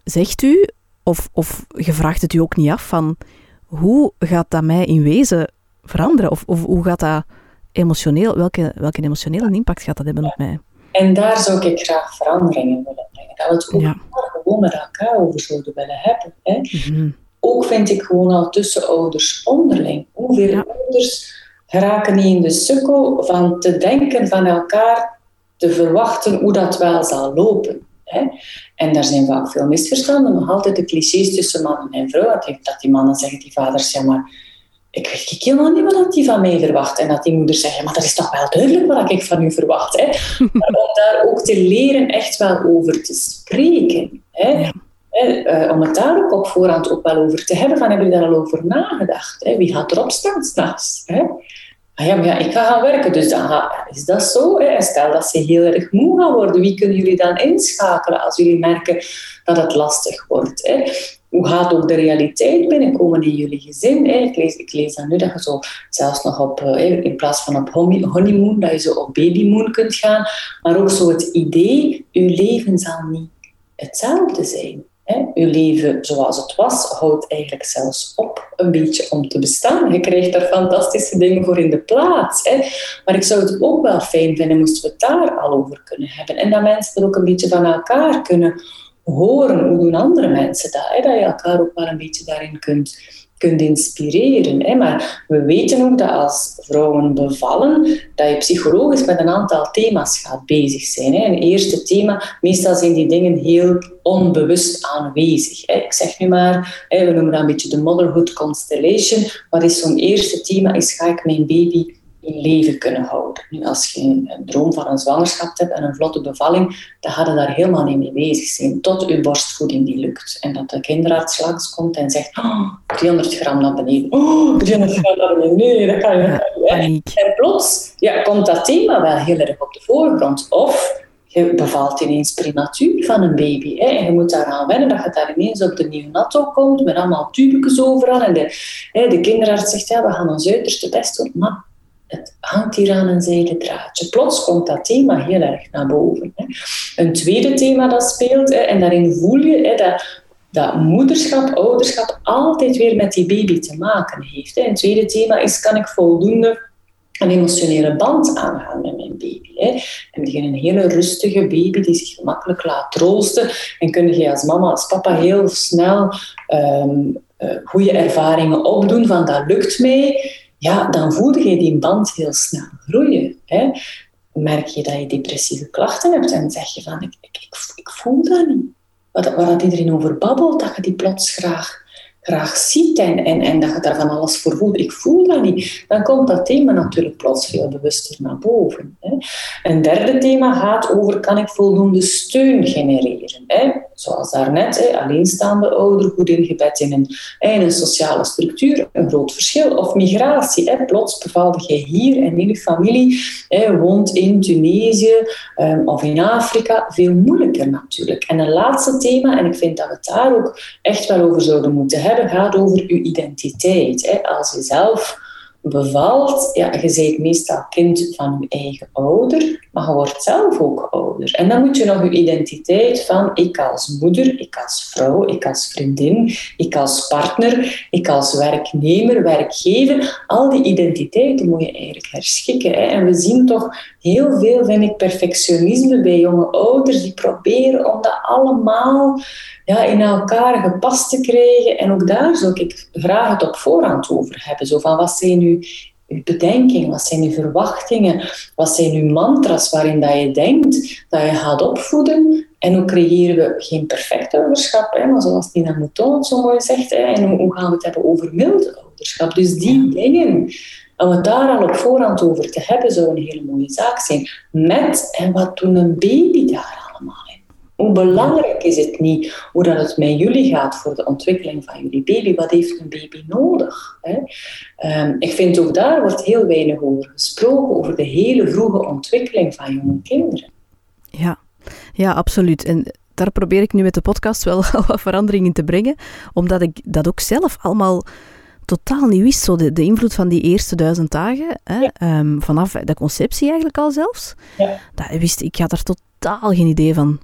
zegt u, of, of je vraagt het u ook niet af, van hoe gaat dat mij in wezen veranderen? Of, of hoe gaat dat emotioneel, welke, welke emotionele impact gaat dat hebben op mij? En daar zou ik graag veranderingen willen brengen. Dat we het ook ja. gewoon met elkaar over zouden willen hebben. Hè? Mhm. Ook vind ik gewoon al tussen ouders onderling. Hoeveel ouders geraken niet in de sukkel van te denken van elkaar, te verwachten hoe dat wel zal lopen. Hè? En daar zijn vaak veel misverstanden, nog altijd de clichés tussen man en vrouw. Dat die mannen zeggen, die vaders, ja maar ik weet helemaal niet wat die van mij verwacht. En dat die moeder zegt, maar dat is toch wel duidelijk wat ik van u verwacht. Hè? Maar om daar ook te leren echt wel over te spreken. Hè? Eh, om het daar ook op voorhand ook wel over te hebben, van hebben jullie daar al over nagedacht? Wie gaat erop staan s'nachts? Ah ja, ik ga gaan werken, dus dan is dat zo? Stel dat ze heel erg moe gaan worden, wie kunnen jullie dan inschakelen als jullie merken dat het lastig wordt? Hoe gaat ook de realiteit binnenkomen in jullie gezin? Ik, lees, ik lees dan nu dat je zo zelfs nog op, eh, in plaats van op honeymoon, dat je zo op babymoon kunt gaan. Maar ook zo het idee, je leven zal niet hetzelfde zijn. Uw leven zoals het was houdt eigenlijk zelfs op een beetje om te bestaan. Je krijgt daar fantastische dingen voor in de plaats. Hè? Maar ik zou het ook wel fijn vinden moesten we het daar al over kunnen hebben. En dat mensen er ook een beetje van elkaar kunnen horen. Hoe doen andere mensen dat? Hè? Dat je elkaar ook wel een beetje daarin kunt kunt inspireren. Maar we weten ook dat als vrouwen bevallen, dat je psychologisch met een aantal thema's gaat bezig zijn. Hè. Een eerste thema, meestal zijn die dingen heel onbewust aanwezig. Ik zeg nu maar, hè, we noemen dat een beetje de motherhood constellation. Wat is zo'n eerste thema? Is ga ik mijn baby in leven kunnen houden. Nu, als je een droom van een zwangerschap hebt en een vlotte bevalling, dan ga je daar helemaal niet mee bezig zijn, tot je borstvoeding die lukt. En dat de kinderarts langskomt en zegt, oh, 300 gram naar beneden. Oh, 300 gram naar beneden. Nee, dat kan je niet. En plots ja, komt dat thema wel heel erg op de voorgrond. Of je bevalt ineens prematuur van een baby. Hè, en je moet daaraan wennen dat je daar ineens op de neonato komt, met allemaal tubekes overal. En de, hè, de kinderarts zegt, ja, we gaan ons uiterste best doen. Maar het hangt hier aan een zijden draadje. Plots komt dat thema heel erg naar boven. Hè. Een tweede thema dat speelt, hè, en daarin voel je hè, dat, dat moederschap, ouderschap altijd weer met die baby te maken heeft. Hè. Een tweede thema is, kan ik voldoende een emotionele band aangaan met mijn baby. Hè. Heb je een hele rustige baby die zich gemakkelijk laat troosten en kun je als mama, als papa heel snel um, uh, goede ervaringen opdoen van dat lukt mij ja, dan voelde je die band heel snel groeien. Hè. Merk je dat je depressieve klachten hebt en zeg je van, ik, ik, ik voel dat niet. Wat, waar iedereen over babbelt, dat je die plots graag graag ziet en, en, dat je daar van alles voor voelt. Ik voel dat niet. Dan komt dat thema natuurlijk plots veel bewuster naar boven. Hè. Een derde thema gaat over, kan ik voldoende steun genereren? Hè? Zoals daarnet, hè, alleenstaande ouder, goed ingebed in een, in een sociale structuur, een groot verschil. Of migratie. Hè? Plots bevalde je hier en je familie hè, woont in Tunesië um, of in Afrika. Veel moeilijker natuurlijk. En een laatste thema, en ik vind dat we het daar ook echt wel over zouden moeten hebben, gaat over je identiteit. Als je zelf bevalt, ja, je bent meestal kind van je eigen ouder, maar je wordt zelf ook ouder. En dan moet je nog je identiteit van ik als moeder, ik als vrouw, ik als vriendin, ik als partner, ik als werknemer, werkgever, al die identiteiten moet je eigenlijk herschikken. Hè. En we zien toch heel veel, vind ik, perfectionisme bij jonge ouders die proberen om dat allemaal ja, in elkaar gepast te krijgen. En ook daar zou ik graag het op voorhand over hebben. Zo van, wat zijn nu uw bedenkingen, wat zijn uw verwachtingen, wat zijn uw mantras waarin dat je denkt dat je gaat opvoeden. En hoe creëren we geen perfect ouderschap, hè, maar zoals Nina Mouton zo mooi zegt, hè, en hoe gaan we het hebben over mild ouderschap. Dus die dingen, om het daar al op voorhand over te hebben, zou een hele mooie zaak zijn. Met, en wat doen een baby daar hoe belangrijk is het niet hoe dat het met jullie gaat voor de ontwikkeling van jullie baby? Wat heeft een baby nodig? Hè? Um, ik vind ook daar wordt heel weinig over gesproken, over de hele vroege ontwikkeling van jonge kinderen. Ja, ja absoluut. En daar probeer ik nu met de podcast wel wat verandering in te brengen, omdat ik dat ook zelf allemaal totaal niet wist, zo de, de invloed van die eerste duizend dagen, hè, um, vanaf de conceptie eigenlijk al zelfs. Ja. Dat wist, ik had er totaal geen idee van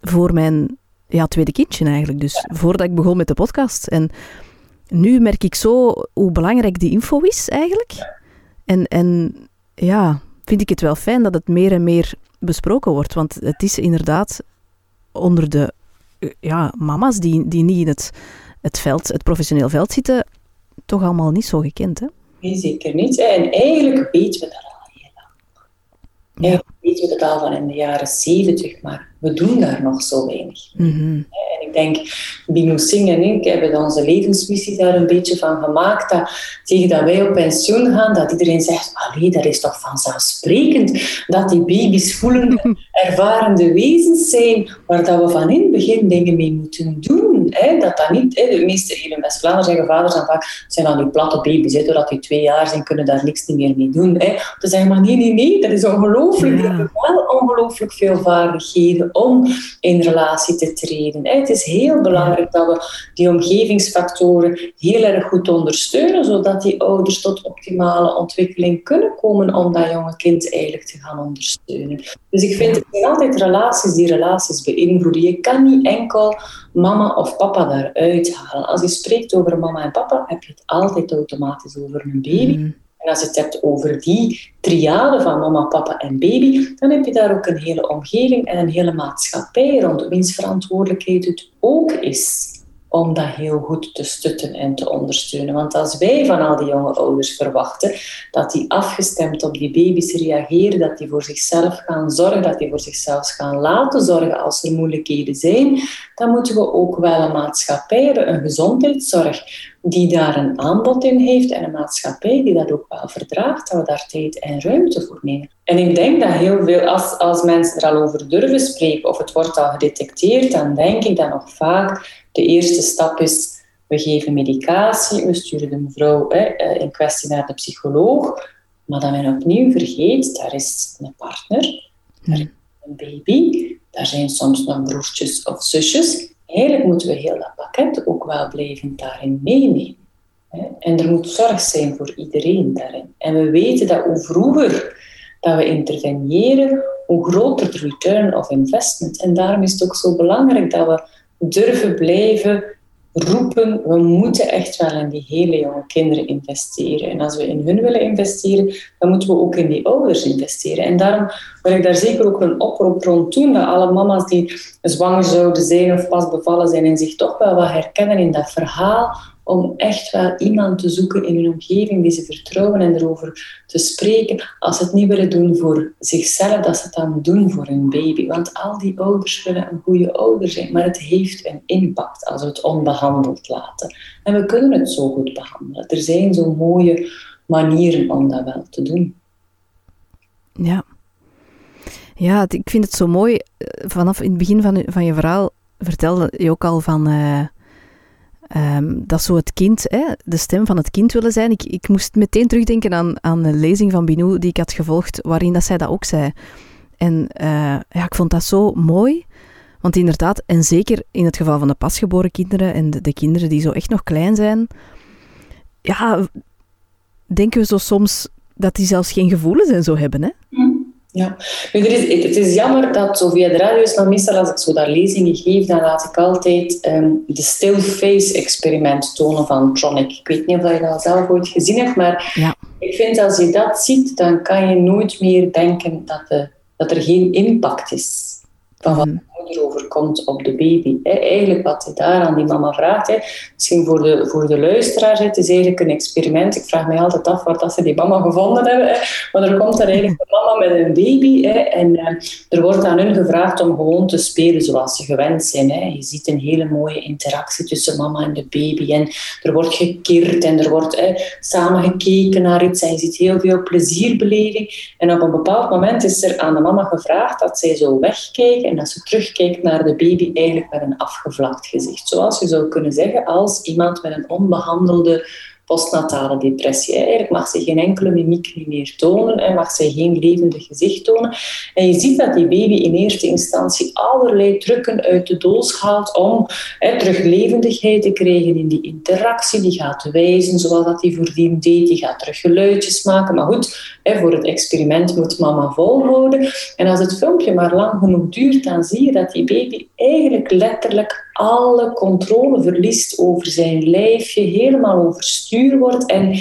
voor mijn ja, tweede kindje eigenlijk. Dus voordat ik begon met de podcast. En nu merk ik zo hoe belangrijk die info is eigenlijk. En, en ja, vind ik het wel fijn dat het meer en meer besproken wordt. Want het is inderdaad onder de ja, mama's die, die niet in het, het veld, het professioneel veld zitten, toch allemaal niet zo gekend. Hè? Nee, zeker niet. En eigenlijk weten we dat al heel lang. Eigenlijk weten we dat al van in de jaren zeventig, maar we doen daar nog zo weinig. Mhm. En ik denk, Bino Singh en ik hebben onze levensmissie daar een beetje van gemaakt. Dat tegen dat wij op pensioen gaan, dat iedereen zegt, allee, dat is toch vanzelfsprekend dat die baby's voelende, ervarende wezens zijn, waar dat we van in het begin dingen mee moeten doen. Hè? Dat dat niet, hè? de meeste hier in West-Vlaanderen zeggen vaders dan vaak, zijn van die platte baby's, hè? doordat die twee jaar zijn, kunnen daar niks meer mee doen. Hè? Te zeggen, maar nee, nee, nee, dat is ongelooflijk. Hebben wel ongelooflijk veel vaardigheden om in relatie te treden. Het is heel belangrijk dat we die omgevingsfactoren heel erg goed ondersteunen, zodat die ouders tot optimale ontwikkeling kunnen komen om dat jonge kind eigenlijk te gaan ondersteunen. Dus ik vind het zijn altijd relaties die relaties beïnvloeden. Je kan niet enkel mama of papa daaruit halen. Als je spreekt over mama en papa, heb je het altijd automatisch over een baby. Mm. En als je het hebt over die triade van mama, papa en baby, dan heb je daar ook een hele omgeving en een hele maatschappij rond wiens verantwoordelijkheid het ook is om dat heel goed te stutten en te ondersteunen. Want als wij van al die jonge ouders verwachten dat die afgestemd op die baby's reageren, dat die voor zichzelf gaan zorgen, dat die voor zichzelf gaan laten zorgen als er moeilijkheden zijn, dan moeten we ook wel een maatschappij hebben, een gezondheidszorg die daar een aanbod in heeft en een maatschappij die dat ook wel verdraagt, dat we daar tijd en ruimte voor nemen. En ik denk dat heel veel, als, als mensen er al over durven spreken of het wordt al gedetecteerd, dan denk ik dat nog vaak de eerste stap is, we geven medicatie, we sturen de mevrouw hè, eh, in kwestie naar de psycholoog, maar dat men opnieuw vergeet, daar is een partner, daar is een baby, daar zijn soms nog broertjes of zusjes. Eigenlijk moeten we heel dat pakket ook wel blijven daarin meenemen. En er moet zorg zijn voor iedereen daarin. En we weten dat hoe vroeger dat we interveneren, hoe groter de return of investment. En daarom is het ook zo belangrijk dat we durven blijven roepen, we moeten echt wel in die hele jonge kinderen investeren. En als we in hun willen investeren, dan moeten we ook in die ouders investeren. En daarom wil ik daar zeker ook een oproep rond doen, dat alle mama's die zwanger zouden zijn of pas bevallen zijn en zich toch wel wat herkennen in dat verhaal, om echt wel iemand te zoeken in hun omgeving die ze vertrouwen en erover te spreken. Als ze het niet willen doen voor zichzelf, dat ze het dan doen voor hun baby. Want al die ouders willen een goede ouder zijn, maar het heeft een impact als we het onbehandeld laten. En we kunnen het zo goed behandelen. Er zijn zo mooie manieren om dat wel te doen. Ja. Ja, ik vind het zo mooi. Vanaf in het begin van, van je verhaal vertelde je ook al van... Uh, Um, dat zo het kind, hè, de stem van het kind willen zijn. Ik, ik moest meteen terugdenken aan, aan een lezing van Binou die ik had gevolgd, waarin dat zij dat ook zei. En uh, ja, ik vond dat zo mooi. Want inderdaad, en zeker in het geval van de pasgeboren kinderen en de, de kinderen die zo echt nog klein zijn, ja, denken we zo soms dat die zelfs geen gevoelens en zo hebben. Hè? Mm. Ja, nu, er is, het is jammer dat zo via de radio is, meestal als ik zo daar lezingen geef, dan laat ik altijd um, de still face experiment tonen van Tronic. Ik weet niet of je dat zelf ooit gezien hebt, maar ja. ik vind als je dat ziet, dan kan je nooit meer denken dat, de, dat er geen impact is van wat mm overkomt op de baby. Eigenlijk wat hij daar aan die mama vraagt, misschien voor de, voor de luisteraar, het is eigenlijk een experiment. Ik vraag me altijd af waar dat ze die mama gevonden hebben. Maar er komt er eigenlijk een mama met een baby en eh, er wordt aan hun gevraagd om gewoon te spelen zoals ze gewend zijn. Je ziet een hele mooie interactie tussen mama en de baby en er wordt gekierd en er wordt samen gekeken naar iets en je ziet heel veel plezierbeleving. En op een bepaald moment is er aan de mama gevraagd dat zij zo wegkijken en dat ze terug kijkt naar de baby eigenlijk met een afgevlakt gezicht. Zoals je zou kunnen zeggen als iemand met een onbehandelde postnatale depressie. Eigenlijk mag ze geen enkele mimiek meer tonen en mag ze geen levendig gezicht tonen. En je ziet dat die baby in eerste instantie allerlei trucken uit de doos haalt om hè, terug levendigheid te krijgen in die interactie. Die gaat wijzen zoals dat hij voordien deed. Die gaat terug geluidjes maken. Maar goed, voor het experiment moet mama volhouden. En als het filmpje maar lang genoeg duurt, dan zie je dat die baby eigenlijk letterlijk alle controle verliest over zijn lijfje, helemaal overstuur wordt. En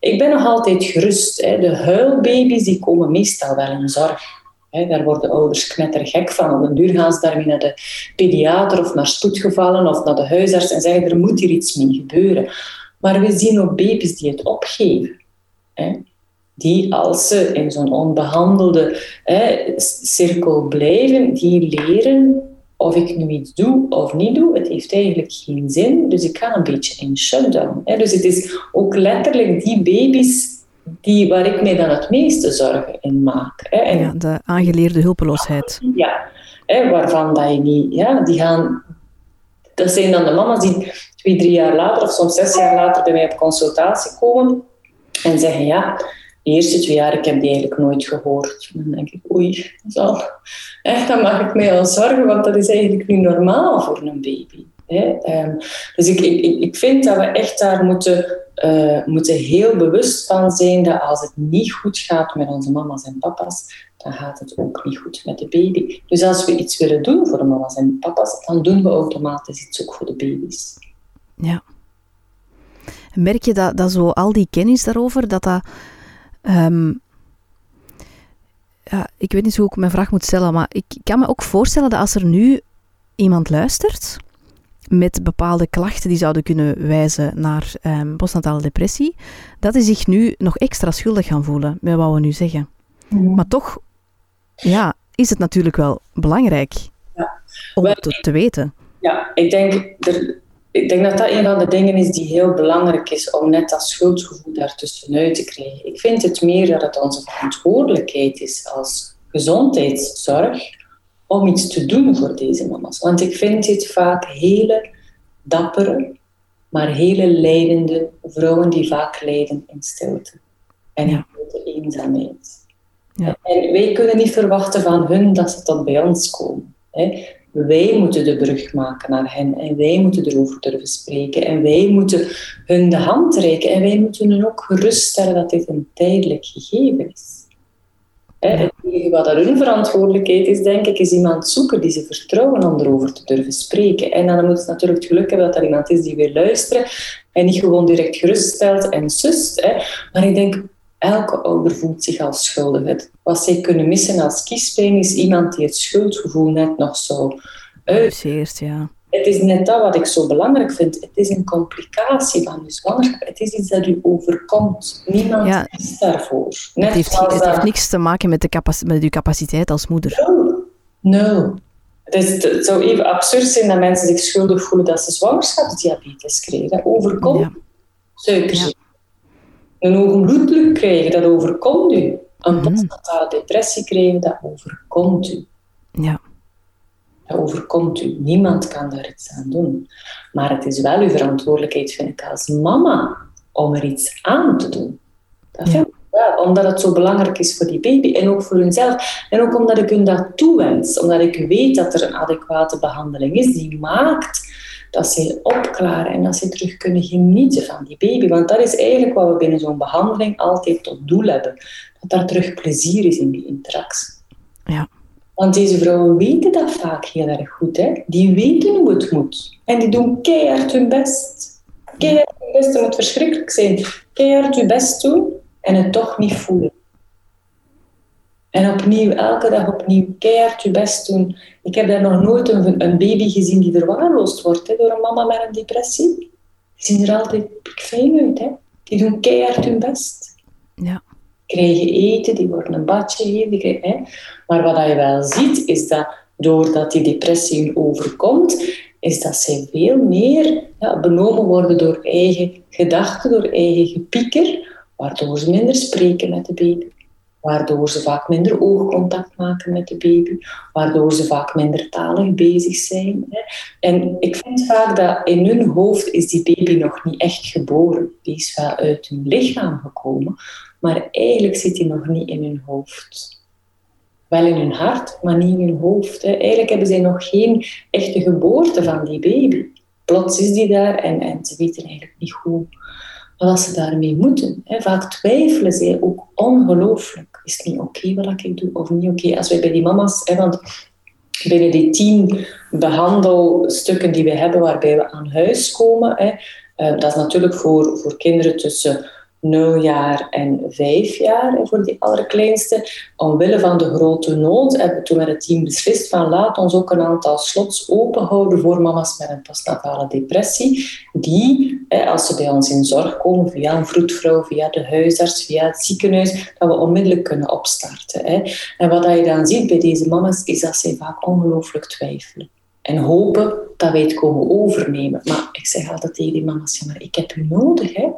ik ben nog altijd gerust. Hè. De huilbaby's die komen meestal wel in zorg. Hè. Daar worden ouders knettergek van. Op een duur gaan ze daarmee naar de pediater of naar spoedgevallen of naar de huisarts en zeggen er moet hier iets mee gebeuren. Maar we zien ook baby's die het opgeven. Hè die als ze in zo'n onbehandelde cirkel blijven, die leren of ik nu iets doe of niet doe, het heeft eigenlijk geen zin. Dus ik ga een beetje in shutdown. Dus het is ook letterlijk die baby's die, waar ik mij dan het meeste zorgen in maak. En, ja, de aangeleerde hulpeloosheid. Ja, waarvan dat je niet... Ja, die gaan... Dat zijn dan de mama's die twee, drie jaar later of soms zes jaar later bij mij op consultatie komen en zeggen ja de eerste twee jaar, ik heb die eigenlijk nooit gehoord. Dan denk ik, oei, zo. Echt, dan mag ik mij al zorgen, want dat is eigenlijk nu normaal voor een baby. Hè? Ehm, dus ik, ik, ik vind dat we echt daar moeten, uh, moeten heel bewust van zijn dat als het niet goed gaat met onze mama's en papa's, dan gaat het ook niet goed met de baby. Dus als we iets willen doen voor de mama's en papa's, dan doen we automatisch iets ook voor de baby's. Ja. Merk je dat, dat zo al die kennis daarover, dat dat Ehm, ja, ik weet niet hoe ik mijn vraag moet stellen, maar ik kan me ook voorstellen dat als er nu iemand luistert met bepaalde klachten die zouden kunnen wijzen naar um, postnatale depressie, dat die zich nu nog extra schuldig gaan voelen met wat we nu zeggen. Mhm. Maar toch ja, is het natuurlijk wel belangrijk ja. om het te, weten. Ja, ik denk, er, ik denk dat dat een van de dingen is die heel belangrijk is om net dat schuldgevoel daartussenuit te krijgen. Ik vind het meer dat het onze verantwoordelijkheid is als gezondheidszorg om iets te doen voor deze mama's. Want ik vind dit vaak hele dappere, maar hele leidende vrouwen die vaak lijden in stilte en in grote eenzaamheid. Ja. En wij kunnen niet verwachten van hun dat ze tot bij ons komen. Hè. Wij moeten de brug maken naar hen en wij moeten erover durven spreken en wij moeten hun de hand reiken en wij moeten hun ook geruststellen dat dit een tijdelijk gegeven is. Wat er hun verantwoordelijkheid is, denk ik, is iemand zoeken die ze vertrouwen om erover te durven spreken. En dan moet ze natuurlijk het geluk hebben dat er iemand is die wil luisteren en niet gewoon direct geruststelt en sust. Maar ik denk, elke ouder voelt zich als schuldig. Wat zij kunnen missen als kiespijn is iemand die het schuldgevoel net nog zo uit. ja. Het is net dat wat ik zo belangrijk vind. Het is een complicatie van je zwangerschap. Het is iets dat u overkomt. Niemand ja. is daarvoor. Net het heeft, het heeft niks te maken met, de met uw capaciteit als moeder. No. Het, is, het zou even absurd zijn dat mensen zich schuldig voelen dat ze zwangerschapsdiabetes kregen. Dat overkomt ja. suikerziekte. Een bloeddruk krijgen, dat overkomt u. Een mhm. postnatale depressie krijgen, dat overkomt u. Ja. Dat overkomt u. Niemand kan daar iets aan doen. Maar het is wel uw verantwoordelijkheid, vind ik, als mama, om er iets aan te doen. Dat vind ik wel, omdat het zo belangrijk is voor die baby en ook voor hunzelf. En ook omdat ik hun dat toewens. Omdat ik weet dat er een adequate behandeling is die maakt dat ze opklaren en dat ze terug kunnen genieten van die baby. Want dat is eigenlijk wat we binnen zo'n behandeling altijd tot doel hebben. Dat daar terug plezier is in die interactie. Ja. Want deze vrouwen weten dat vaak heel erg goed. Hè? Die weten hoe het moet. En die doen keihard hun best. Keihard hun best, dat moet verschrikkelijk zijn. Keihard hun best doen en het toch niet voelen. En opnieuw, elke dag opnieuw, keihard je best doen. Ik heb daar nog nooit een, een baby gezien die verwaarloosd wordt hè, door een mama met een depressie. Die zien er altijd fijn uit. Hè. Die doen keihard hun best. Ja. Krijgen eten, die worden een badje gegeven. Hè. Maar wat je wel ziet, is dat doordat die depressie overkomt, is dat zij veel meer ja, benomen worden door eigen gedachten, door eigen gepieker, waardoor ze minder spreken met de baby waardoor ze vaak minder oogcontact maken met de baby, waardoor ze vaak minder talig bezig zijn. En ik vind vaak dat in hun hoofd is die baby nog niet echt geboren. Die is wel uit hun lichaam gekomen, maar eigenlijk zit die nog niet in hun hoofd. Wel in hun hart, maar niet in hun hoofd. Eigenlijk hebben zij nog geen echte geboorte van die baby. Plots is die daar en, en ze weten eigenlijk niet hoe wat ze daarmee moeten. Vaak twijfelen zij ook ongelooflijk. Is het niet oké wat ik doe of niet oké? Als wij bij die mama's, want binnen die tien behandelstukken die we hebben waarbij we aan huis komen, eh, dat is natuurlijk voor, voor kinderen tussen 0 jaar en 5 jaar voor die allerkleinste. Omwille van de grote nood hebben we toen met het team beslist van laat ons ook een aantal slots openhouden voor mama's met een postnatale depressie. Die, als ze bij ons in zorg komen, via een vroedvrouw, via de huisarts, via het ziekenhuis, dat we onmiddellijk kunnen opstarten. En wat je dan ziet bij deze mama's, is dat zij vaak ongelooflijk twijfelen en hopen dat wij het komen overnemen. Maar ik zeg altijd tegen die mama's, maar ik heb u nodig. Hè?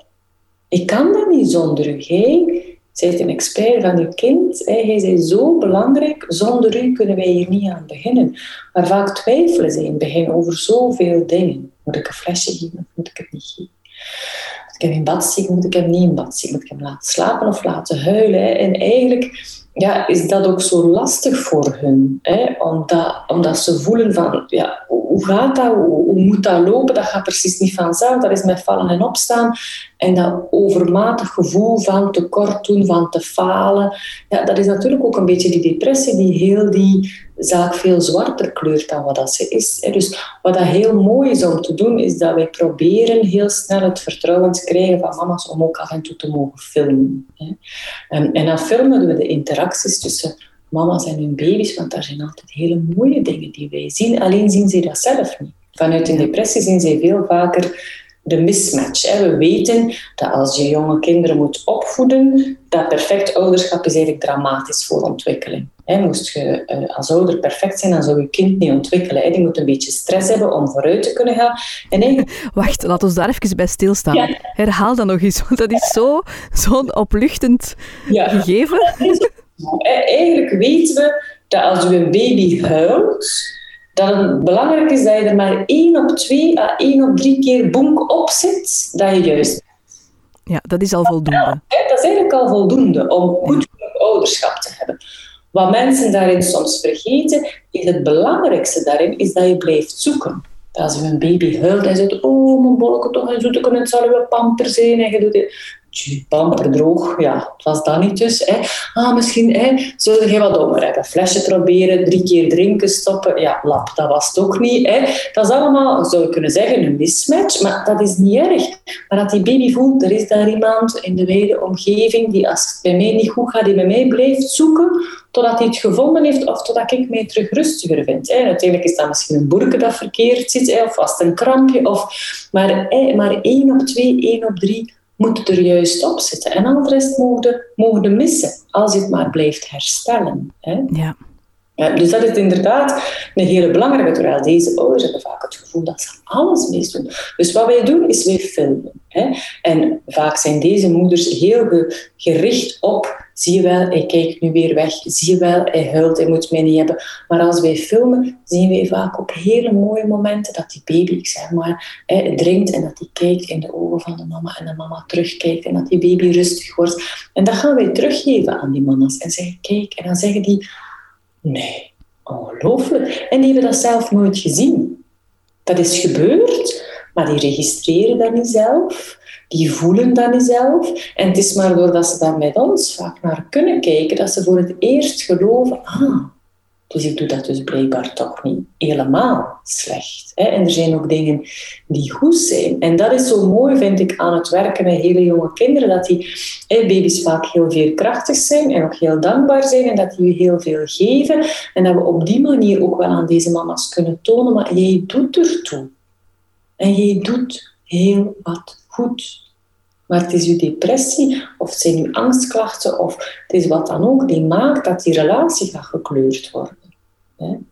Ik kan dat niet zonder u. Jij bent een expert van uw kind. Jij bent zo belangrijk. Zonder u kunnen wij hier niet aan beginnen. Maar vaak twijfelen ze in het begin over zoveel dingen. Moet ik een flesje geven of moet ik het niet geven? Moet ik hem in bad zien? Moet ik hem niet in bad zien? Moet ik hem laten slapen of laten huilen? En eigenlijk ja, is dat ook zo lastig voor hun. Hè? Omdat, omdat ze voelen van, ja, hoe gaat dat? Hoe, moet dat lopen? Dat gaat precies niet vanzelf. Dat is met vallen en opstaan. En dat overmatig gevoel van tekort doen, van te falen. Ja, dat is natuurlijk ook een beetje die depressie die heel die zaak veel zwarter kleurt dan wat dat ze is. Dus wat dat heel mooi is om te doen, is dat wij proberen heel snel het vertrouwen te krijgen van mama's om ook af en toe te mogen filmen. En dan filmen we de interacties tussen mama's en hun baby's, want daar zijn altijd hele mooie dingen die wij zien. Alleen zien ze dat zelf niet. Vanuit een depressie zien zij veel vaker de mismatch. We weten dat als je jonge kinderen moet opvoeden, dat perfect ouderschap is eigenlijk dramatisch voor ontwikkeling. Moest je eh, als ouder perfect zijn, dan zou je kind niet ontwikkelen. Die moet een beetje stress hebben om vooruit te kunnen gaan. En Wacht, laat ons daar even bij stilstaan. Herhaal dat nog eens, want dat is zo'n zo opluchtend ja. gegeven. Eigenlijk weten we dat als je een baby huilt, dat het belangrijk is dat je er maar één op twee à één op drie keer bonk op zit, dat je juist Ja, dat is al voldoende. dat is eigenlijk al voldoende om goed ouderschap te hebben. Wat mensen daarin soms vergeten, is het belangrijkste daarin, is dat je blijft zoeken. Als je een baby huilt en zegt, oh mijn bolleke toch, en het zal wel pamper zijn, en je doet het pamper droog, ja, het was dat niet dus. Hè. Ah, misschien hè, zullen je wat dommer hebben. Flesje proberen, drie keer drinken, stoppen. Ja, lap, dat was het ook niet. Hè. Dat is allemaal, zou je kunnen zeggen, een mismatch, maar dat is niet erg. Maar dat die baby voelt, er is daar iemand in de wijde omgeving die als het bij mij niet goed gaat, die bij mij blijft zoeken, totdat hij het gevonden heeft of totdat ik mij terug rustiger vind. Hè. Uiteindelijk is dat misschien een boerke dat verkeerd zit, hè, of vast een krampje. Of, maar, maar één op twee, één op drie moet er juist op zitten. En al de rest mogen, mogen missen, als je het maar blijft herstellen. Hè? Ja. Dus dat is inderdaad een hele belangrijke, terwijl deze ouders hebben vaak het gevoel dat ze alles mee doen. Dus wat wij doen, is wij filmen. Hè? En vaak zijn deze moeders heel gericht op Zie je wel, hij kijkt nu weer weg. Zie je wel, hij huilt, hij moet mij niet hebben. Maar als wij filmen, zien wij vaak op hele mooie momenten dat die baby, ik zeg maar, drinkt en dat hij kijkt in de ogen van de mama en de mama terugkijkt en dat die baby rustig wordt. En dat gaan wij teruggeven aan die mama's en zeggen, kijk, en dan zeggen die, nee, ongelooflijk. En die hebben dat zelf nooit gezien. Dat is gebeurd, maar die registreren dat niet zelf die voelen dat niet zelf. En het is maar doordat ze daar met ons vaak naar kunnen kijken, dat ze voor het eerst geloven, ah, dus ik doe dat dus blijkbaar toch niet helemaal slecht. Hè? En er zijn ook dingen die goed zijn. En dat is zo mooi, vind ik, aan het werken met hele jonge kinderen, dat die hè, baby's vaak heel veerkrachtig zijn en ook heel dankbaar zijn en dat die heel veel geven. En dat we op die manier ook wel aan deze mama's kunnen tonen, maar jij doet ertoe. En jij doet heel wat goed. Maar het is uw depressie, of het zijn uw angstklachten, of het is wat dan ook, die maakt dat die relatie gaat gekleurd worden.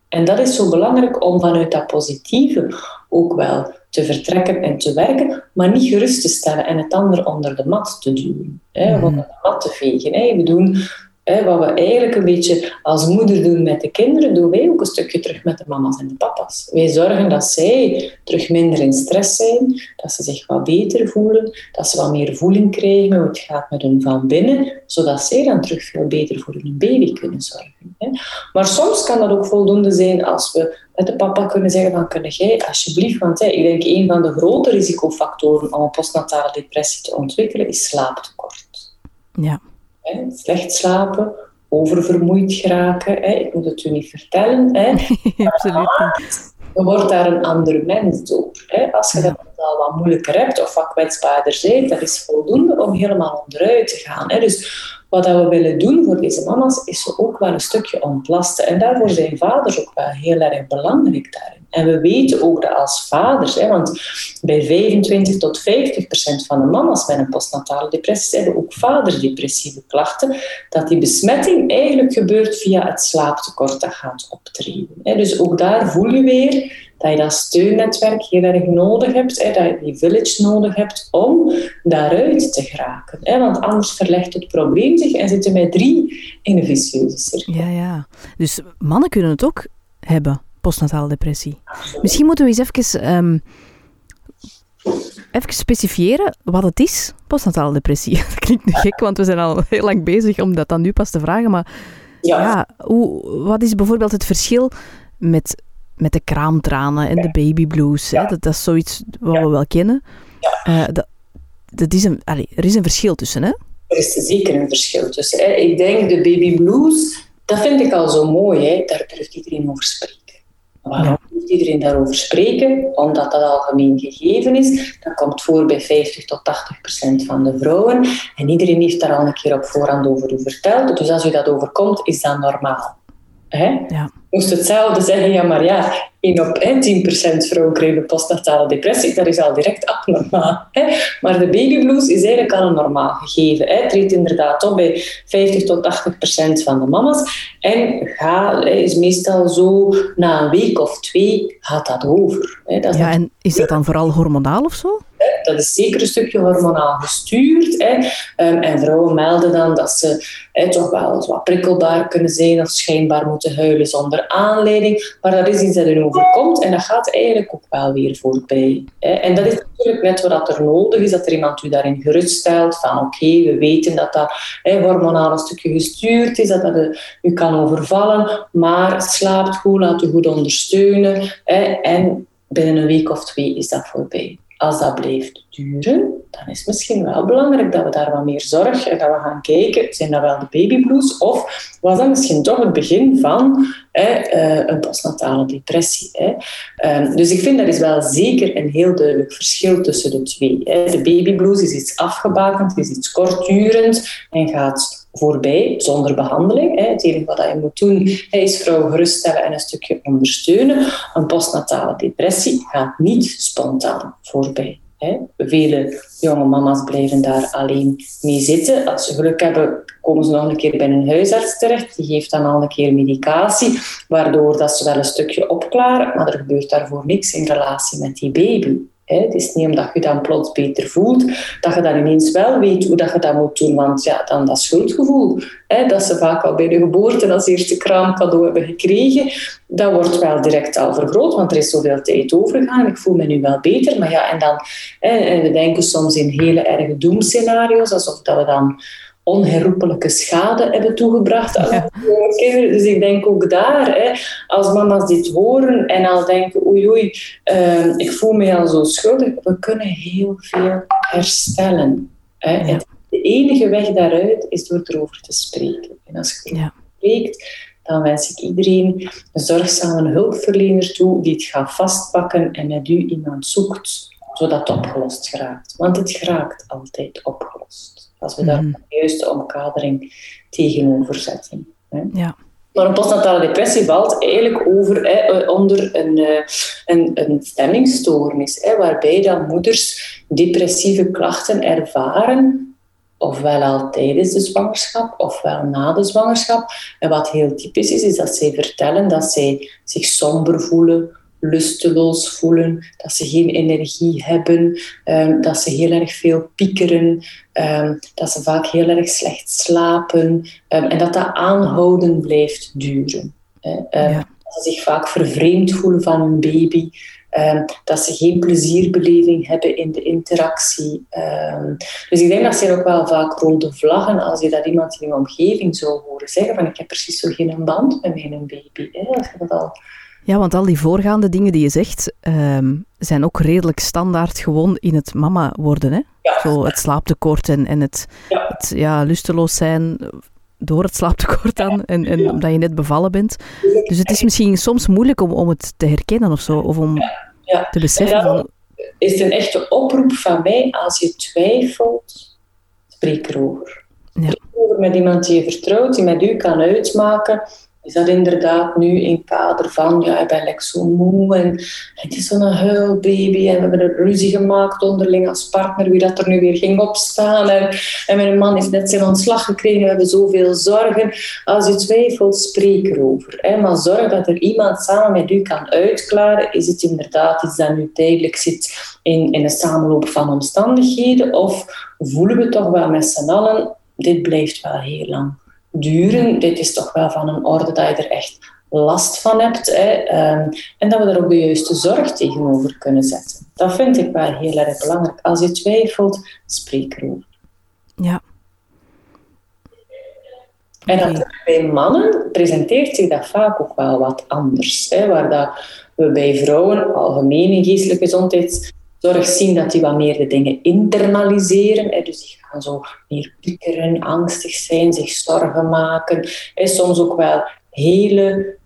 En dat is zo belangrijk om vanuit dat positieve ook wel te vertrekken en te werken, maar niet gerust te stellen en het ander onder de mat te duwen. Hè, mm. onder de mat te vegen. Hè. We doen wat we eigenlijk een beetje als moeder doen met de kinderen, doen wij ook een stukje terug met de mama's en de papa's. Wij zorgen dat zij terug minder in stress zijn, dat ze zich wat beter voelen, dat ze wat meer voeling krijgen hoe het gaat met hun van binnen, zodat zij dan terug veel beter voor hun baby kunnen zorgen. Maar soms kan dat ook voldoende zijn als we met de papa kunnen zeggen van, kun jij alsjeblieft, want ik denk een van de grote risicofactoren om een postnatale depressie te ontwikkelen is slaaptekort. Ja. Slecht slapen, oververmoeid geraken. Ik moet het u niet vertellen. Absoluut niet. Je wordt daar een ander mens door. Als je dat al wat moeilijker hebt of wat kwetsbaarder bent, dat is voldoende om helemaal onderuit te gaan. Dus wat we willen doen voor deze mama's, is ze ook wel een stukje ontlasten. En daarvoor zijn vaders ook wel heel erg belangrijk daarin. En we weten ook dat als vaders, hè, want bij 25 tot 50 procent van de mama's met een postnatale depressie hebben ook vaders depressieve klachten, dat die besmetting eigenlijk gebeurt via het slaaptekort dat gaat optreden. Dus ook daar voel je weer dat je dat steunnetwerk heel erg nodig hebt, dat je die village nodig hebt om daaruit te geraken. Want anders verlegt het probleem zich en zitten wij drie in een vicieuze cirkel. Ja, ja. Dus mannen kunnen het ook hebben postnatale depressie. Misschien moeten we eens even, um, even specifieren wat het is, postnatale depressie. Dat klinkt nu gek, want we zijn al heel lang bezig om dat dan nu pas te vragen. Maar ja, ja hoe, wat is bijvoorbeeld het verschil met, met de kraamtranen en de babyblues? Hè? Dat, dat is zoiets wat we wel kennen. Uh, dat, dat is een, allez, er is een verschil tussen, hè? Er is zeker een verschil tussen. Hè. Ik denk de baby blues, dat vind ik al zo mooi. Hè. Daar durft iedereen over spreken. Waarom moet iedereen daarover spreken? Omdat dat algemeen gegeven is. Dat komt voor bij 50 tot 80 procent van de vrouwen. En iedereen heeft daar al een keer op voorhand over verteld. Dus als u dat overkomt, is dat normaal. Hè? Ja. Moest hetzelfde zeggen, ja, maar ja, 1 op 10% vrouwen krijgen postnatale depressie, dat is al direct abnormaal. Hè? Maar de babyblues is eigenlijk al een normaal gegeven. Hè? Het treedt inderdaad op bij 50 tot 80% van de mama's. En gaat, is meestal zo, na een week of twee gaat dat over. Hè? Dat ja, en is dat dan vooral hormonaal of zo? Dat is zeker een stukje hormonaal gestuurd. Hè. Ehm, en vrouwen melden dan dat ze hè, toch wel wat prikkelbaar kunnen zijn of schijnbaar moeten huilen zonder aanleiding. Maar dat is iets dat er overkomt en dat gaat eigenlijk ook wel weer voorbij. En dat is natuurlijk net wat er nodig is, dat er iemand u daarin geruststelt van oké, we weten dat dat hè, hormonaal een stukje gestuurd is, dat dat eh, u kan overvallen, maar slaapt goed, laat u goed ondersteunen hè, en binnen een week of twee is dat voorbij als dat blijft duren, dan is het misschien wel belangrijk dat we daar wat meer zorg en dat we gaan kijken, zijn dat wel de babyblues of was dat misschien toch het begin van eh, een postnatale depressie. Ehm, dus ik vind dat is wel zeker een heel duidelijk verschil tussen de twee. Hè. De babyblues is iets afgebakend, is iets kortdurend en gaat voorbij zonder behandeling. Het enige wat je moet doen is vrouw geruststellen en een stukje ondersteunen. Een postnatale depressie gaat niet spontaan voorbij. Vele jonge mama's blijven daar alleen mee zitten. Als ze geluk hebben, komen ze nog een keer bij een huisarts terecht. Die geeft dan al een keer medicatie, waardoor dat ze wel een stukje opklaren, maar er gebeurt daarvoor niks in relatie met die baby. Het is niet omdat je dan plots beter voelt, dat je dan ineens wel weet hoe dat je dat moet doen. Want ja, dan dat schuldgevoel, dat ze vaak al bij de geboorte als eerste kraamcadeau hebben gekregen, dat wordt wel direct al vergroot, want er is zoveel tijd overgegaan. Ik voel me nu wel beter. Maar ja, en dan, en we denken soms in hele erge doemscenario's, alsof dat we dan onherroepelijke schade hebben toegebracht aan ja. kinderen. Dus ik denk ook daar, hè, als mama's dit horen en al denken, oei oei, uh, ik voel me al zo schuldig, we kunnen heel veel herstellen. Hè. de enige weg daaruit is door erover te spreken. En als je erover spreekt, dan wens ik iedereen een zorgzame hulpverlener toe die het gaat vastpakken en met u iemand zoekt, zodat het opgelost geraakt. Want het geraakt altijd opgelost. Als we daar mhm. de juiste omkadering tegenover zetten. Hè. Ja. Maar een postnatale depressie valt eigenlijk over, hè, eh, onder een, eh, een, een stemmingstoornis, hè, waarbij dan moeders depressieve klachten ervaren, ofwel al tijdens de zwangerschap, ofwel na de zwangerschap. En wat heel typisch is, is dat zij vertellen dat zij zich somber voelen, lusteloos voelen, dat ze geen energie hebben, ehm, dat ze heel erg veel piekeren, ehm, dat ze vaak heel erg slecht slapen um, en dat dat aanhouden blijft duren. Dat ze zich vaak vervreemd voelen van hun baby. dat ze geen plezierbeleving hebben in de interactie. dus ik denk dat ze ook wel vaak rond vlaggen, als je dat iemand in je omgeving zou horen zeggen, van ik heb precies zo geen band met mijn baby. Hè, als je dat al ja, want al die voorgaande dingen die je zegt, ehm, zijn ook redelijk standaard gewoon in het mama worden. Hè? Zo het slaaptekort en, en het, ja. het ja, lusteloos zijn door het slaaptekort dan en, en omdat je net bevallen bent. Dus het is misschien soms moeilijk om, om het te herkennen of zo, of om te beseffen van... is het een echte oproep van mij, als je twijfelt, spreek erover. Spreek erover met iemand die je vertrouwt, die met u kan uitmaken is dat inderdaad nu in kader van, ja, ik ben zo moe en het is zo'n huilbaby en we hebben een ruzie gemaakt onderling als partner, wie dat er nu weer ging opstaan en, en mijn man heeft net zijn ontslag gekregen, we hebben zoveel zorgen. Als je twijfelt, spreek erover. Hè. Maar zorg dat er iemand samen met u kan uitklaren, is het inderdaad iets dat nu tijdelijk zit in, in een samenloop van omstandigheden of voelen we toch wel met z'n allen, dit blijft wel heel lang duren. Dit is toch wel van een orde dat je er echt last van hebt. Hè. Ehm, en dat we er ook de juiste zorg tegenover kunnen zetten. Dat vind ik wel heel erg belangrijk. Als je twijfelt, spreek erover. Ja. En dat bij mannen presenteert zich dat vaak ook wel wat anders. Hè, waar dat we bij vrouwen algemeen in geestelijke gezondheidszorg zien dat die wat meer de dingen internaliseren. Hè, dus die gaan zo meer piekeren, angstig zijn, zich zorgen maken. En soms ook wel hele...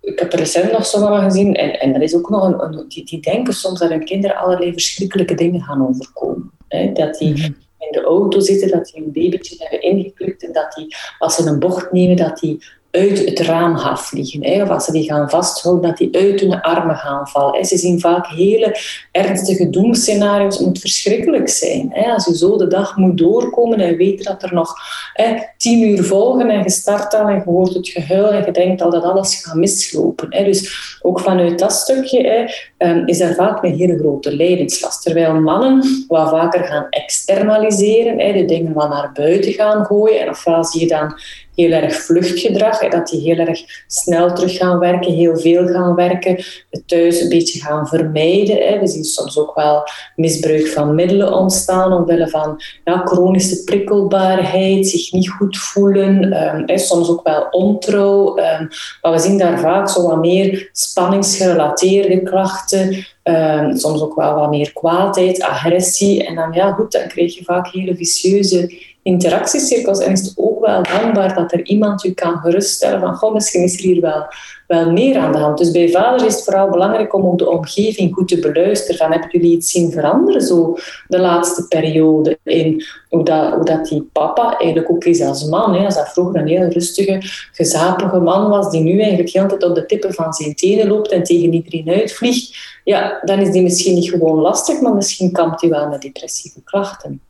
Ik heb er recent nog zomaar gezien, en, en dat is ook nog een, een die, die, denken soms dat hun kinderen allerlei verschrikkelijke dingen gaan overkomen. Hè? Dat die mhm. in de auto zitten, dat die een babytje hebben ingeklikt en dat die, als ze een bocht nemen, dat die uit het raam gaan. Hè, of als ze die gaan vasthouden, dat die uit hun armen gaan vallen. Ze zien vaak hele ernstige doemscenario's. Het moet verschrikkelijk zijn. Hè. Als je zo de dag moet doorkomen en weet dat er nog hè, tien uur volgen en je start al en je hoort het gehuil en je denkt al dat alles gaat mislopen. Hè. Dus ook vanuit dat stukje hè, ehm, is er vaak een hele grote lijdenslast. Terwijl mannen wat vaker gaan externaliseren, hè, de dingen wat naar buiten gaan gooien. En ofwel zie je dan heel erg vluchtgedrag, dat die heel erg snel terug gaan werken, heel veel gaan werken, het thuis een beetje gaan vermijden. We zien soms ook wel misbruik van middelen ontstaan omwille van ja, chronische prikkelbaarheid, zich niet goed voelen, ehm, soms ook wel ontrouw. Ehm, maar we zien daar vaak zo wat meer spanningsgerelateerde klachten, ehm, soms ook wel wat meer kwaadheid, agressie. En dan, ja, goed, dan krijg je vaak hele vicieuze interactiecirkels. En is het ook wel dankbaar dat er iemand u kan geruststellen van, goh, misschien is er hier wel, wel meer aan de hand. Dus bij vaders is het vooral belangrijk om ook de omgeving goed te beluisteren. Van, hebben jullie iets zien veranderen zo de laatste periode in hoe dat, hoe dat die papa eigenlijk ook is als man. Hè. Als dat vroeger een heel rustige, gezapige man was, die nu eigenlijk heel tijd op de tippen van zijn tenen loopt en tegen iedereen uitvliegt, ja, dan is die misschien niet gewoon lastig, maar misschien kampt hij wel met depressieve klachten.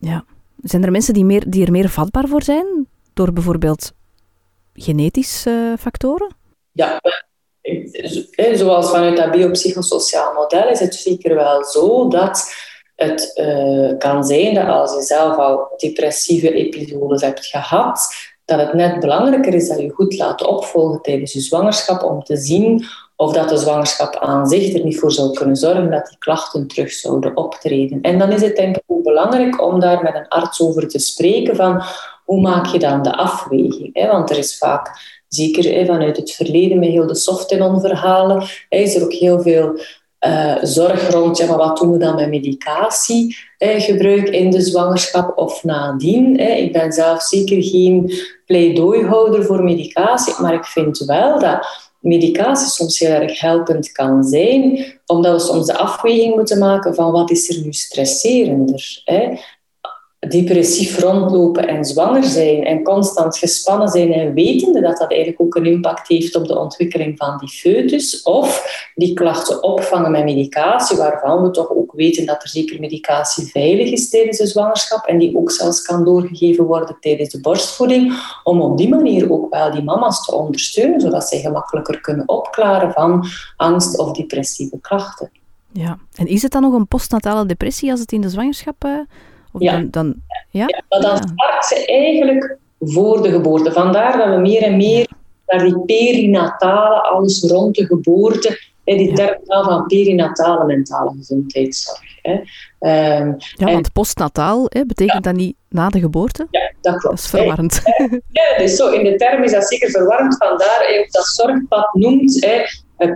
Ja. Zijn er mensen die, meer, die er meer vatbaar voor zijn? Door bijvoorbeeld genetische factoren? Ja, zoals vanuit dat biopsychosociaal model is het zeker wel zo dat het uh, kan zijn dat als je zelf al depressieve episodes hebt gehad, dat het net belangrijker is dat je goed laat opvolgen tijdens je zwangerschap om te zien of dat de zwangerschap aan zich er niet voor zou kunnen zorgen dat die klachten terug zouden optreden. En dan is het denk ik ook belangrijk om daar met een arts over te spreken van hoe maak je dan de afweging? Want er is vaak, zeker vanuit het verleden met heel de soft-on-verhalen, is er ook heel veel uh, zorg rond, ja, wat doen we dan met medicatie? gebruik in de zwangerschap of nadien. Ik ben zelf zeker geen pleidooihouder voor medicatie, maar ik vind wel dat medicatie soms heel erg helpend kan zijn, omdat we soms de afweging moeten maken van wat is er nu stresserender. Hè? Depressief rondlopen en zwanger zijn en constant gespannen zijn en wetende dat dat eigenlijk ook een impact heeft op de ontwikkeling van die foetus, of die klachten opvangen met medicatie, waarvan we toch ook weten dat er zeker medicatie veilig is tijdens de zwangerschap en die ook zelfs kan doorgegeven worden tijdens de borstvoeding, om op die manier ook wel die mama's te ondersteunen, zodat zij gemakkelijker kunnen opklaren van angst of depressieve klachten. Ja, en is het dan nog een postnatale depressie als het in de zwangerschap uh, ja. Dan, dan, ja? ja? maar dan start ze eigenlijk voor de geboorte. Vandaar dat we meer en meer naar die perinatale, alles rond de geboorte, hè, die term van perinatale mentale gezondheidszorg. Hè. Um, ja, want postnataal hè, betekent dat niet na de geboorte? Ja, dat klopt. Dat is verwarrend. Ja, dus zo, in de term is dat zeker verwarrend. Vandaar ook dat zorgpad noemt hè,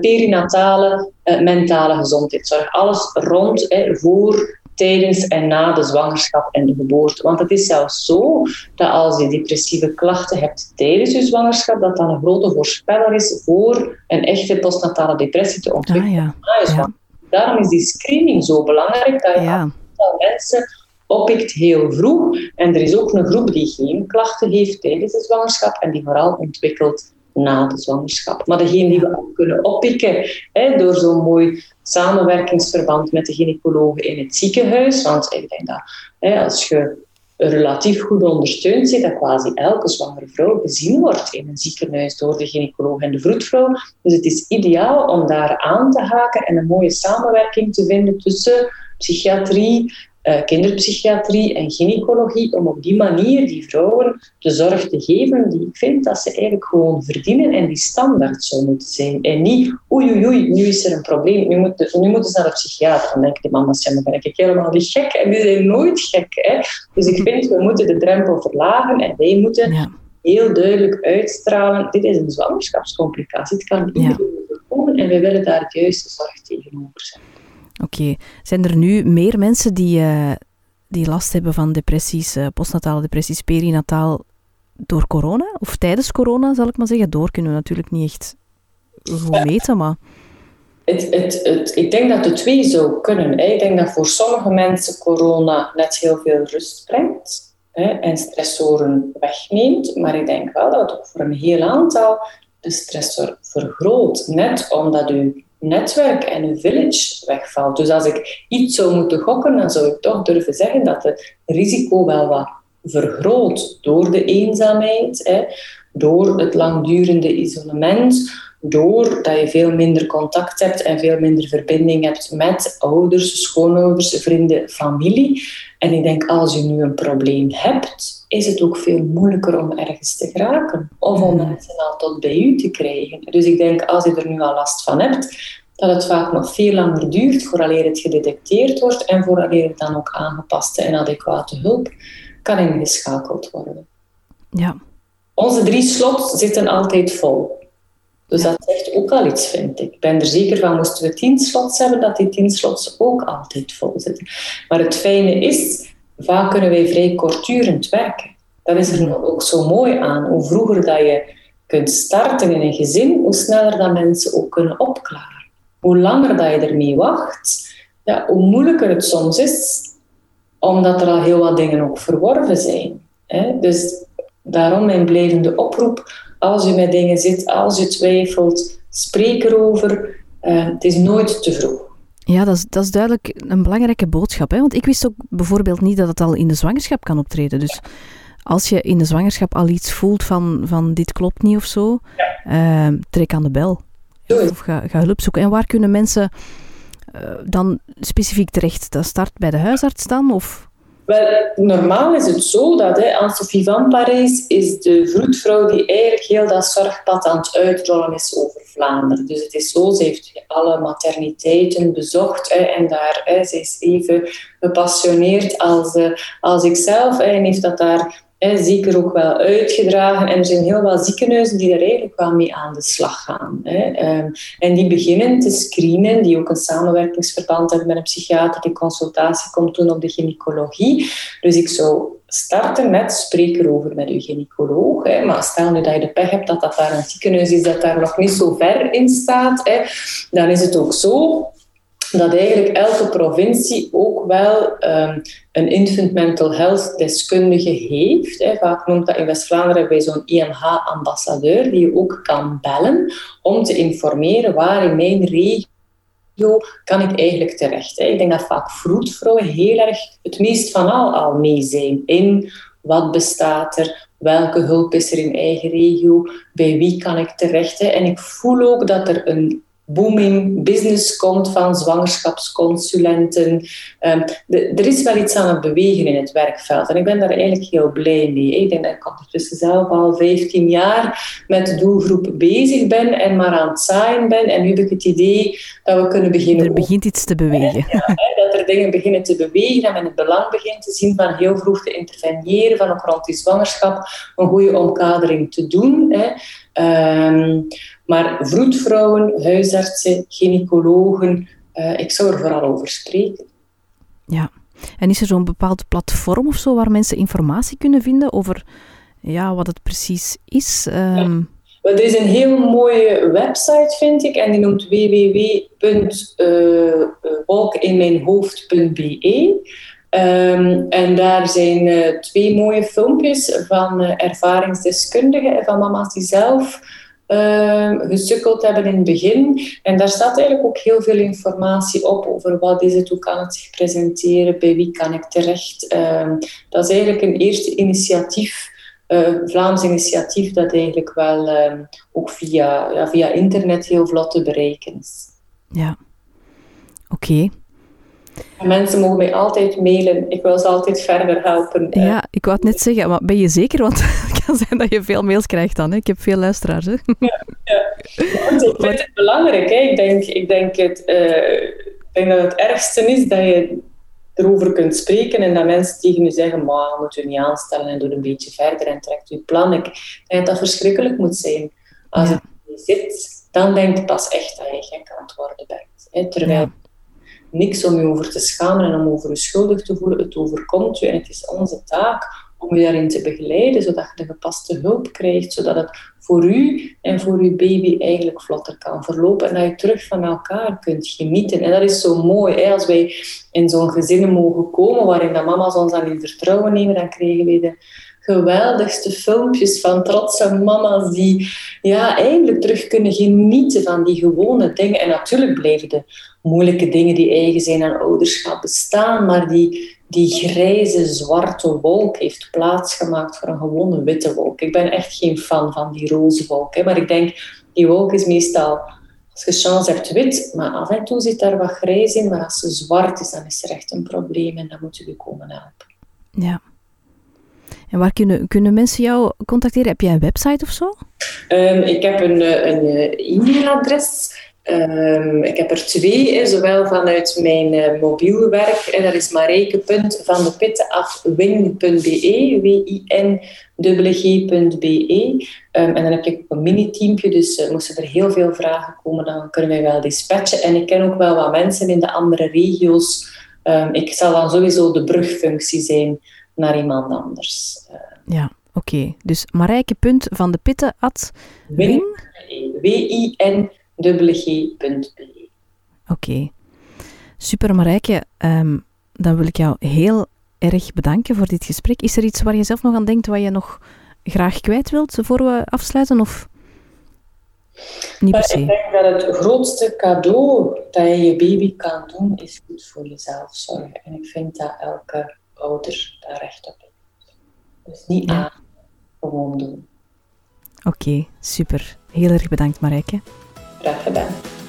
perinatale uh, mentale gezondheidszorg. Alles rond, hè, voor tijdens en na de zwangerschap en de geboorte. Want het is zelfs zo dat als je depressieve klachten hebt tijdens je zwangerschap, dat dat een grote voorspeller is voor een echte postnatale depressie te ontwikkelen. Ah, ja. Daarom is die screening zo belangrijk, dat je ja. aantal mensen oppikt heel vroeg. En er is ook een groep die geen klachten heeft tijdens de zwangerschap en die vooral ontwikkelt na de zwangerschap. Maar degene die we kunnen oppikken hè, door zo'n mooi samenwerkingsverband met de gynaecologen in het ziekenhuis, want ik denk dat hè, als je relatief goed ondersteund zit, dat quasi elke zwangere vrouw gezien wordt in een ziekenhuis door de gynaecoloog en de vroedvrouw. Dus het is ideaal om daar aan te haken en een mooie samenwerking te vinden tussen psychiatrie, uh, kinderpsychiatrie en gynaecologie, om op die manier die vrouwen de zorg te geven die ik vind dat ze eigenlijk gewoon verdienen en die standaard zou moeten zijn. En niet, oei oei oei, nu is er een probleem, nu, moet, nu moeten ze naar de psychiater. Dan denk ik, mama's, ja, dan ben ik helemaal niet gek. En die zijn nooit gek. Hè? Dus ik vind, we moeten de drempel verlagen en wij moeten heel duidelijk uitstralen, dit is een zwangerschapscomplicatie, het kan iedereen ja. voorkomen en wij willen daar de juiste zorg tegenover zijn. Oké. Zijn er nu meer mensen die, uh, die last hebben van depressies, uh, postnatale depressies, perinataal, door corona? Of tijdens corona, zal ik maar zeggen? Door kunnen we natuurlijk niet echt gewoon meten, maar... Het, het, het, ik denk dat de twee zou kunnen. Hè. Ik denk dat voor sommige mensen corona net heel veel rust brengt. hè, en stressoren wegneemt. Maar ik denk wel dat het ook voor een heel aantal de stressor vergroot. Net omdat uw netwerk en uw village wegvalt. Dus als ik iets zou moeten gokken, dan zou ik toch durven zeggen dat het risico wel wat vergroot door de eenzaamheid, hè, door het langdurende isolement, doordat je veel minder contact hebt en veel minder verbinding hebt met ouders, schoonouders, vrienden, familie. En ik denk, als je nu een probleem hebt, is het ook veel moeilijker om ergens te geraken. Of om mensen al tot bij u te krijgen. Dus ik denk, als je er nu al last van hebt, dat het vaak nog veel langer duurt vooraleer het gedetecteerd wordt en vooraleer het dan ook aangepaste en adequate hulp kan ingeschakeld worden. Ja. Onze drie slots zitten altijd vol. Dus dat zegt ook al iets, vind ik. Ik ben er zeker van, moesten we tien slots hebben, dat die tien slots ook altijd vol zitten. Maar het fijne is, vaak kunnen wij vrij kortdurend werken. Dat is er ook zo mooi aan. Hoe vroeger dat je kunt starten in een gezin, hoe sneller dat mensen ook kunnen opklaren. Hoe langer dat je ermee wacht, ja, hoe moeilijker het soms is, omdat er al heel wat dingen ook verworven zijn. Hè? Dus daarom mijn blijvende oproep als je met dingen zit, als je twijfelt, spreek erover. Uh, het is nooit te vroeg. Ja, dat is, dat is duidelijk een belangrijke boodschap. Hè? Want ik wist ook bijvoorbeeld niet dat het al in de zwangerschap kan optreden. Dus als je in de zwangerschap al iets voelt van, van dit klopt niet of zo, uh, trek aan de bel. Of ga, ga hulp zoeken. En waar kunnen mensen uh, dan specifiek terecht? Dat start bij de huisarts dan? Of? Wel, normaal is het zo dat Anne-Sophie van Parijs is de vroedvrouw die eigenlijk heel dat zorgpad aan het uitrollen is over Vlaanderen. Dus het is zo, ze heeft alle materniteiten bezocht hè, en daar, hè, ze is even gepassioneerd als, uh, als ikzelf en heeft dat daar zeker ook wel uitgedragen. En er zijn heel wat ziekenhuizen die daar eigenlijk wel mee aan de slag gaan. Hè. Ehm, en die beginnen te screenen, die ook een samenwerkingsverband hebben met een psychiater die consultatie komt doen op de gynaecologie. Dus ik zou starten met spreek erover met uw gynaecoloog. Hè. Maar stel nu dat je de pech hebt dat dat daar een ziekenhuis is dat daar nog niet zo ver in staat, hè, dan is het ook zo dat eigenlijk elke provincie ook wel um, een infant mental health deskundige heeft. Vaak noemt dat in West-Vlaanderen bij zo'n IMH-ambassadeur, die je ook kan bellen om te informeren waar in mijn regio kan ik eigenlijk terecht. Hè. Ik denk dat vaak vroedvrouwen heel erg het meest van al al mee zijn in wat bestaat er, welke hulp is er in eigen regio, bij wie kan ik terecht. En ik voel ook dat er een booming business komt van zwangerschapsconsulenten. Um, er is wel iets aan het bewegen in het werkveld en ik ben daar eigenlijk heel blij mee. Ik denk dat ik ondertussen zelf al 15 jaar met de doelgroep bezig ben en maar aan het zaaien ben. En nu heb ik het idee dat we kunnen beginnen... Er begint iets te bewegen. Ja, dat er dingen beginnen te bewegen en men het belang begint te zien van heel vroeg te interveneren, van ook rond die zwangerschap een goede omkadering te doen. Hè. Um, maar vroedvrouwen, huisartsen, gynaecologen, uh, ik zou er vooral over spreken. Ja, en is er zo'n bepaald platform of zo waar mensen informatie kunnen vinden over ja, wat het precies is? Um... Ja. Er is een heel mooie website, vind ik, en die noemt www.walkinmijnhoofd.be. Um, en daar zijn uh, twee mooie filmpjes van uh, ervaringsdeskundigen, van mama's die zelf uh, gesukkeld hebben in het begin. En daar staat eigenlijk ook heel veel informatie op over wat is het, hoe kan het zich presenteren, bij wie kan ik terecht. Uh, dat is eigenlijk een eerste initiatief, uh, Vlaams initiatief, dat eigenlijk wel ehm, ook via, ja, via internet heel vlot te bereiken is. Ja, oké. Mensen mogen mij altijd mailen. Ik wil ze altijd verder helpen. Ja, ik wou het net zeggen, maar ben je zeker? Want kan zijn dat je veel mails krijgt dan. Hè? Ik heb veel luisteraars. Hè? Ja, ja. ik vind het belangrijk. Hè? Ik, denk, ik, denk het, uh, ik denk dat het ergste is dat je erover kunt spreken en dat mensen tegen je zeggen, maar moet u niet aanstellen en doe een beetje verder en trekt uw plan. Ik denk dat dat verschrikkelijk moet zijn. Als ja. het niet zit, dan denk je pas echt dat je gek aan het worden bent. Hè? Terwijl niks om je over te schamen en om over je schuldig te voelen. Het overkomt je en het is onze taak om je daarin te begeleiden, zodat je de gepaste hulp krijgt, zodat het voor u en voor uw baby eigenlijk vlotter kan verlopen en dat je terug van elkaar kunt genieten. En dat is zo mooi, hè? als wij in zo'n gezin mogen komen waarin de mama's ons aan in vertrouwen nemen, dan krijgen we de geweldigste filmpjes van trotse mama's die ja, eigenlijk terug kunnen genieten van die gewone dingen. En natuurlijk blijven de moeilijke dingen die eigen zijn aan ouderschap bestaan, maar die, die grijze, zwarte wolk heeft plaatsgemaakt voor een gewone witte wolk. Ik ben echt geen fan van die roze wolk, hè, maar ik denk, die wolk is meestal, als je chance hebt, wit, maar af en toe zit daar wat grijs in, maar als ze zwart is, dan is er echt een probleem en dan moeten we komen helpen. Ja. En waar kunnen, kunnen mensen jou contacteren? Heb jij een website of zo? Um, ik heb een, een e-mailadres. Um, ik heb er twee, zowel vanuit mijn uh, mobiele werk, en dat is mareike.vandepitte.win.be, W-I-N-G.be. Um, en dan heb ik een mini-teampje, dus uh, moesten er heel veel vragen komen, dan kunnen wij wel dispatchen. En ik ken ook wel wat mensen in de andere regio's. Um, ik zal dan sowieso de brugfunctie zijn naar iemand anders. Uh, ja, oké. Okay. Dus marijke.vandepitte at win... W-I-N www.g.be. Oké. Super Marijke, um, dan wil ik jou heel erg bedanken voor dit gesprek. Is er iets waar je zelf nog aan denkt wat je nog graag kwijt wilt voor we afsluiten? Of niet per se? Ik denk dat het grootste cadeau dat je je baby kan doen, is goed voor jezelf zorgen. En ik vind dat elke ouder daar recht op heeft. Dus niet ja. aan, gewoon doen. Oké, okay, super. Heel erg bedankt Marijke. Graag gedaan.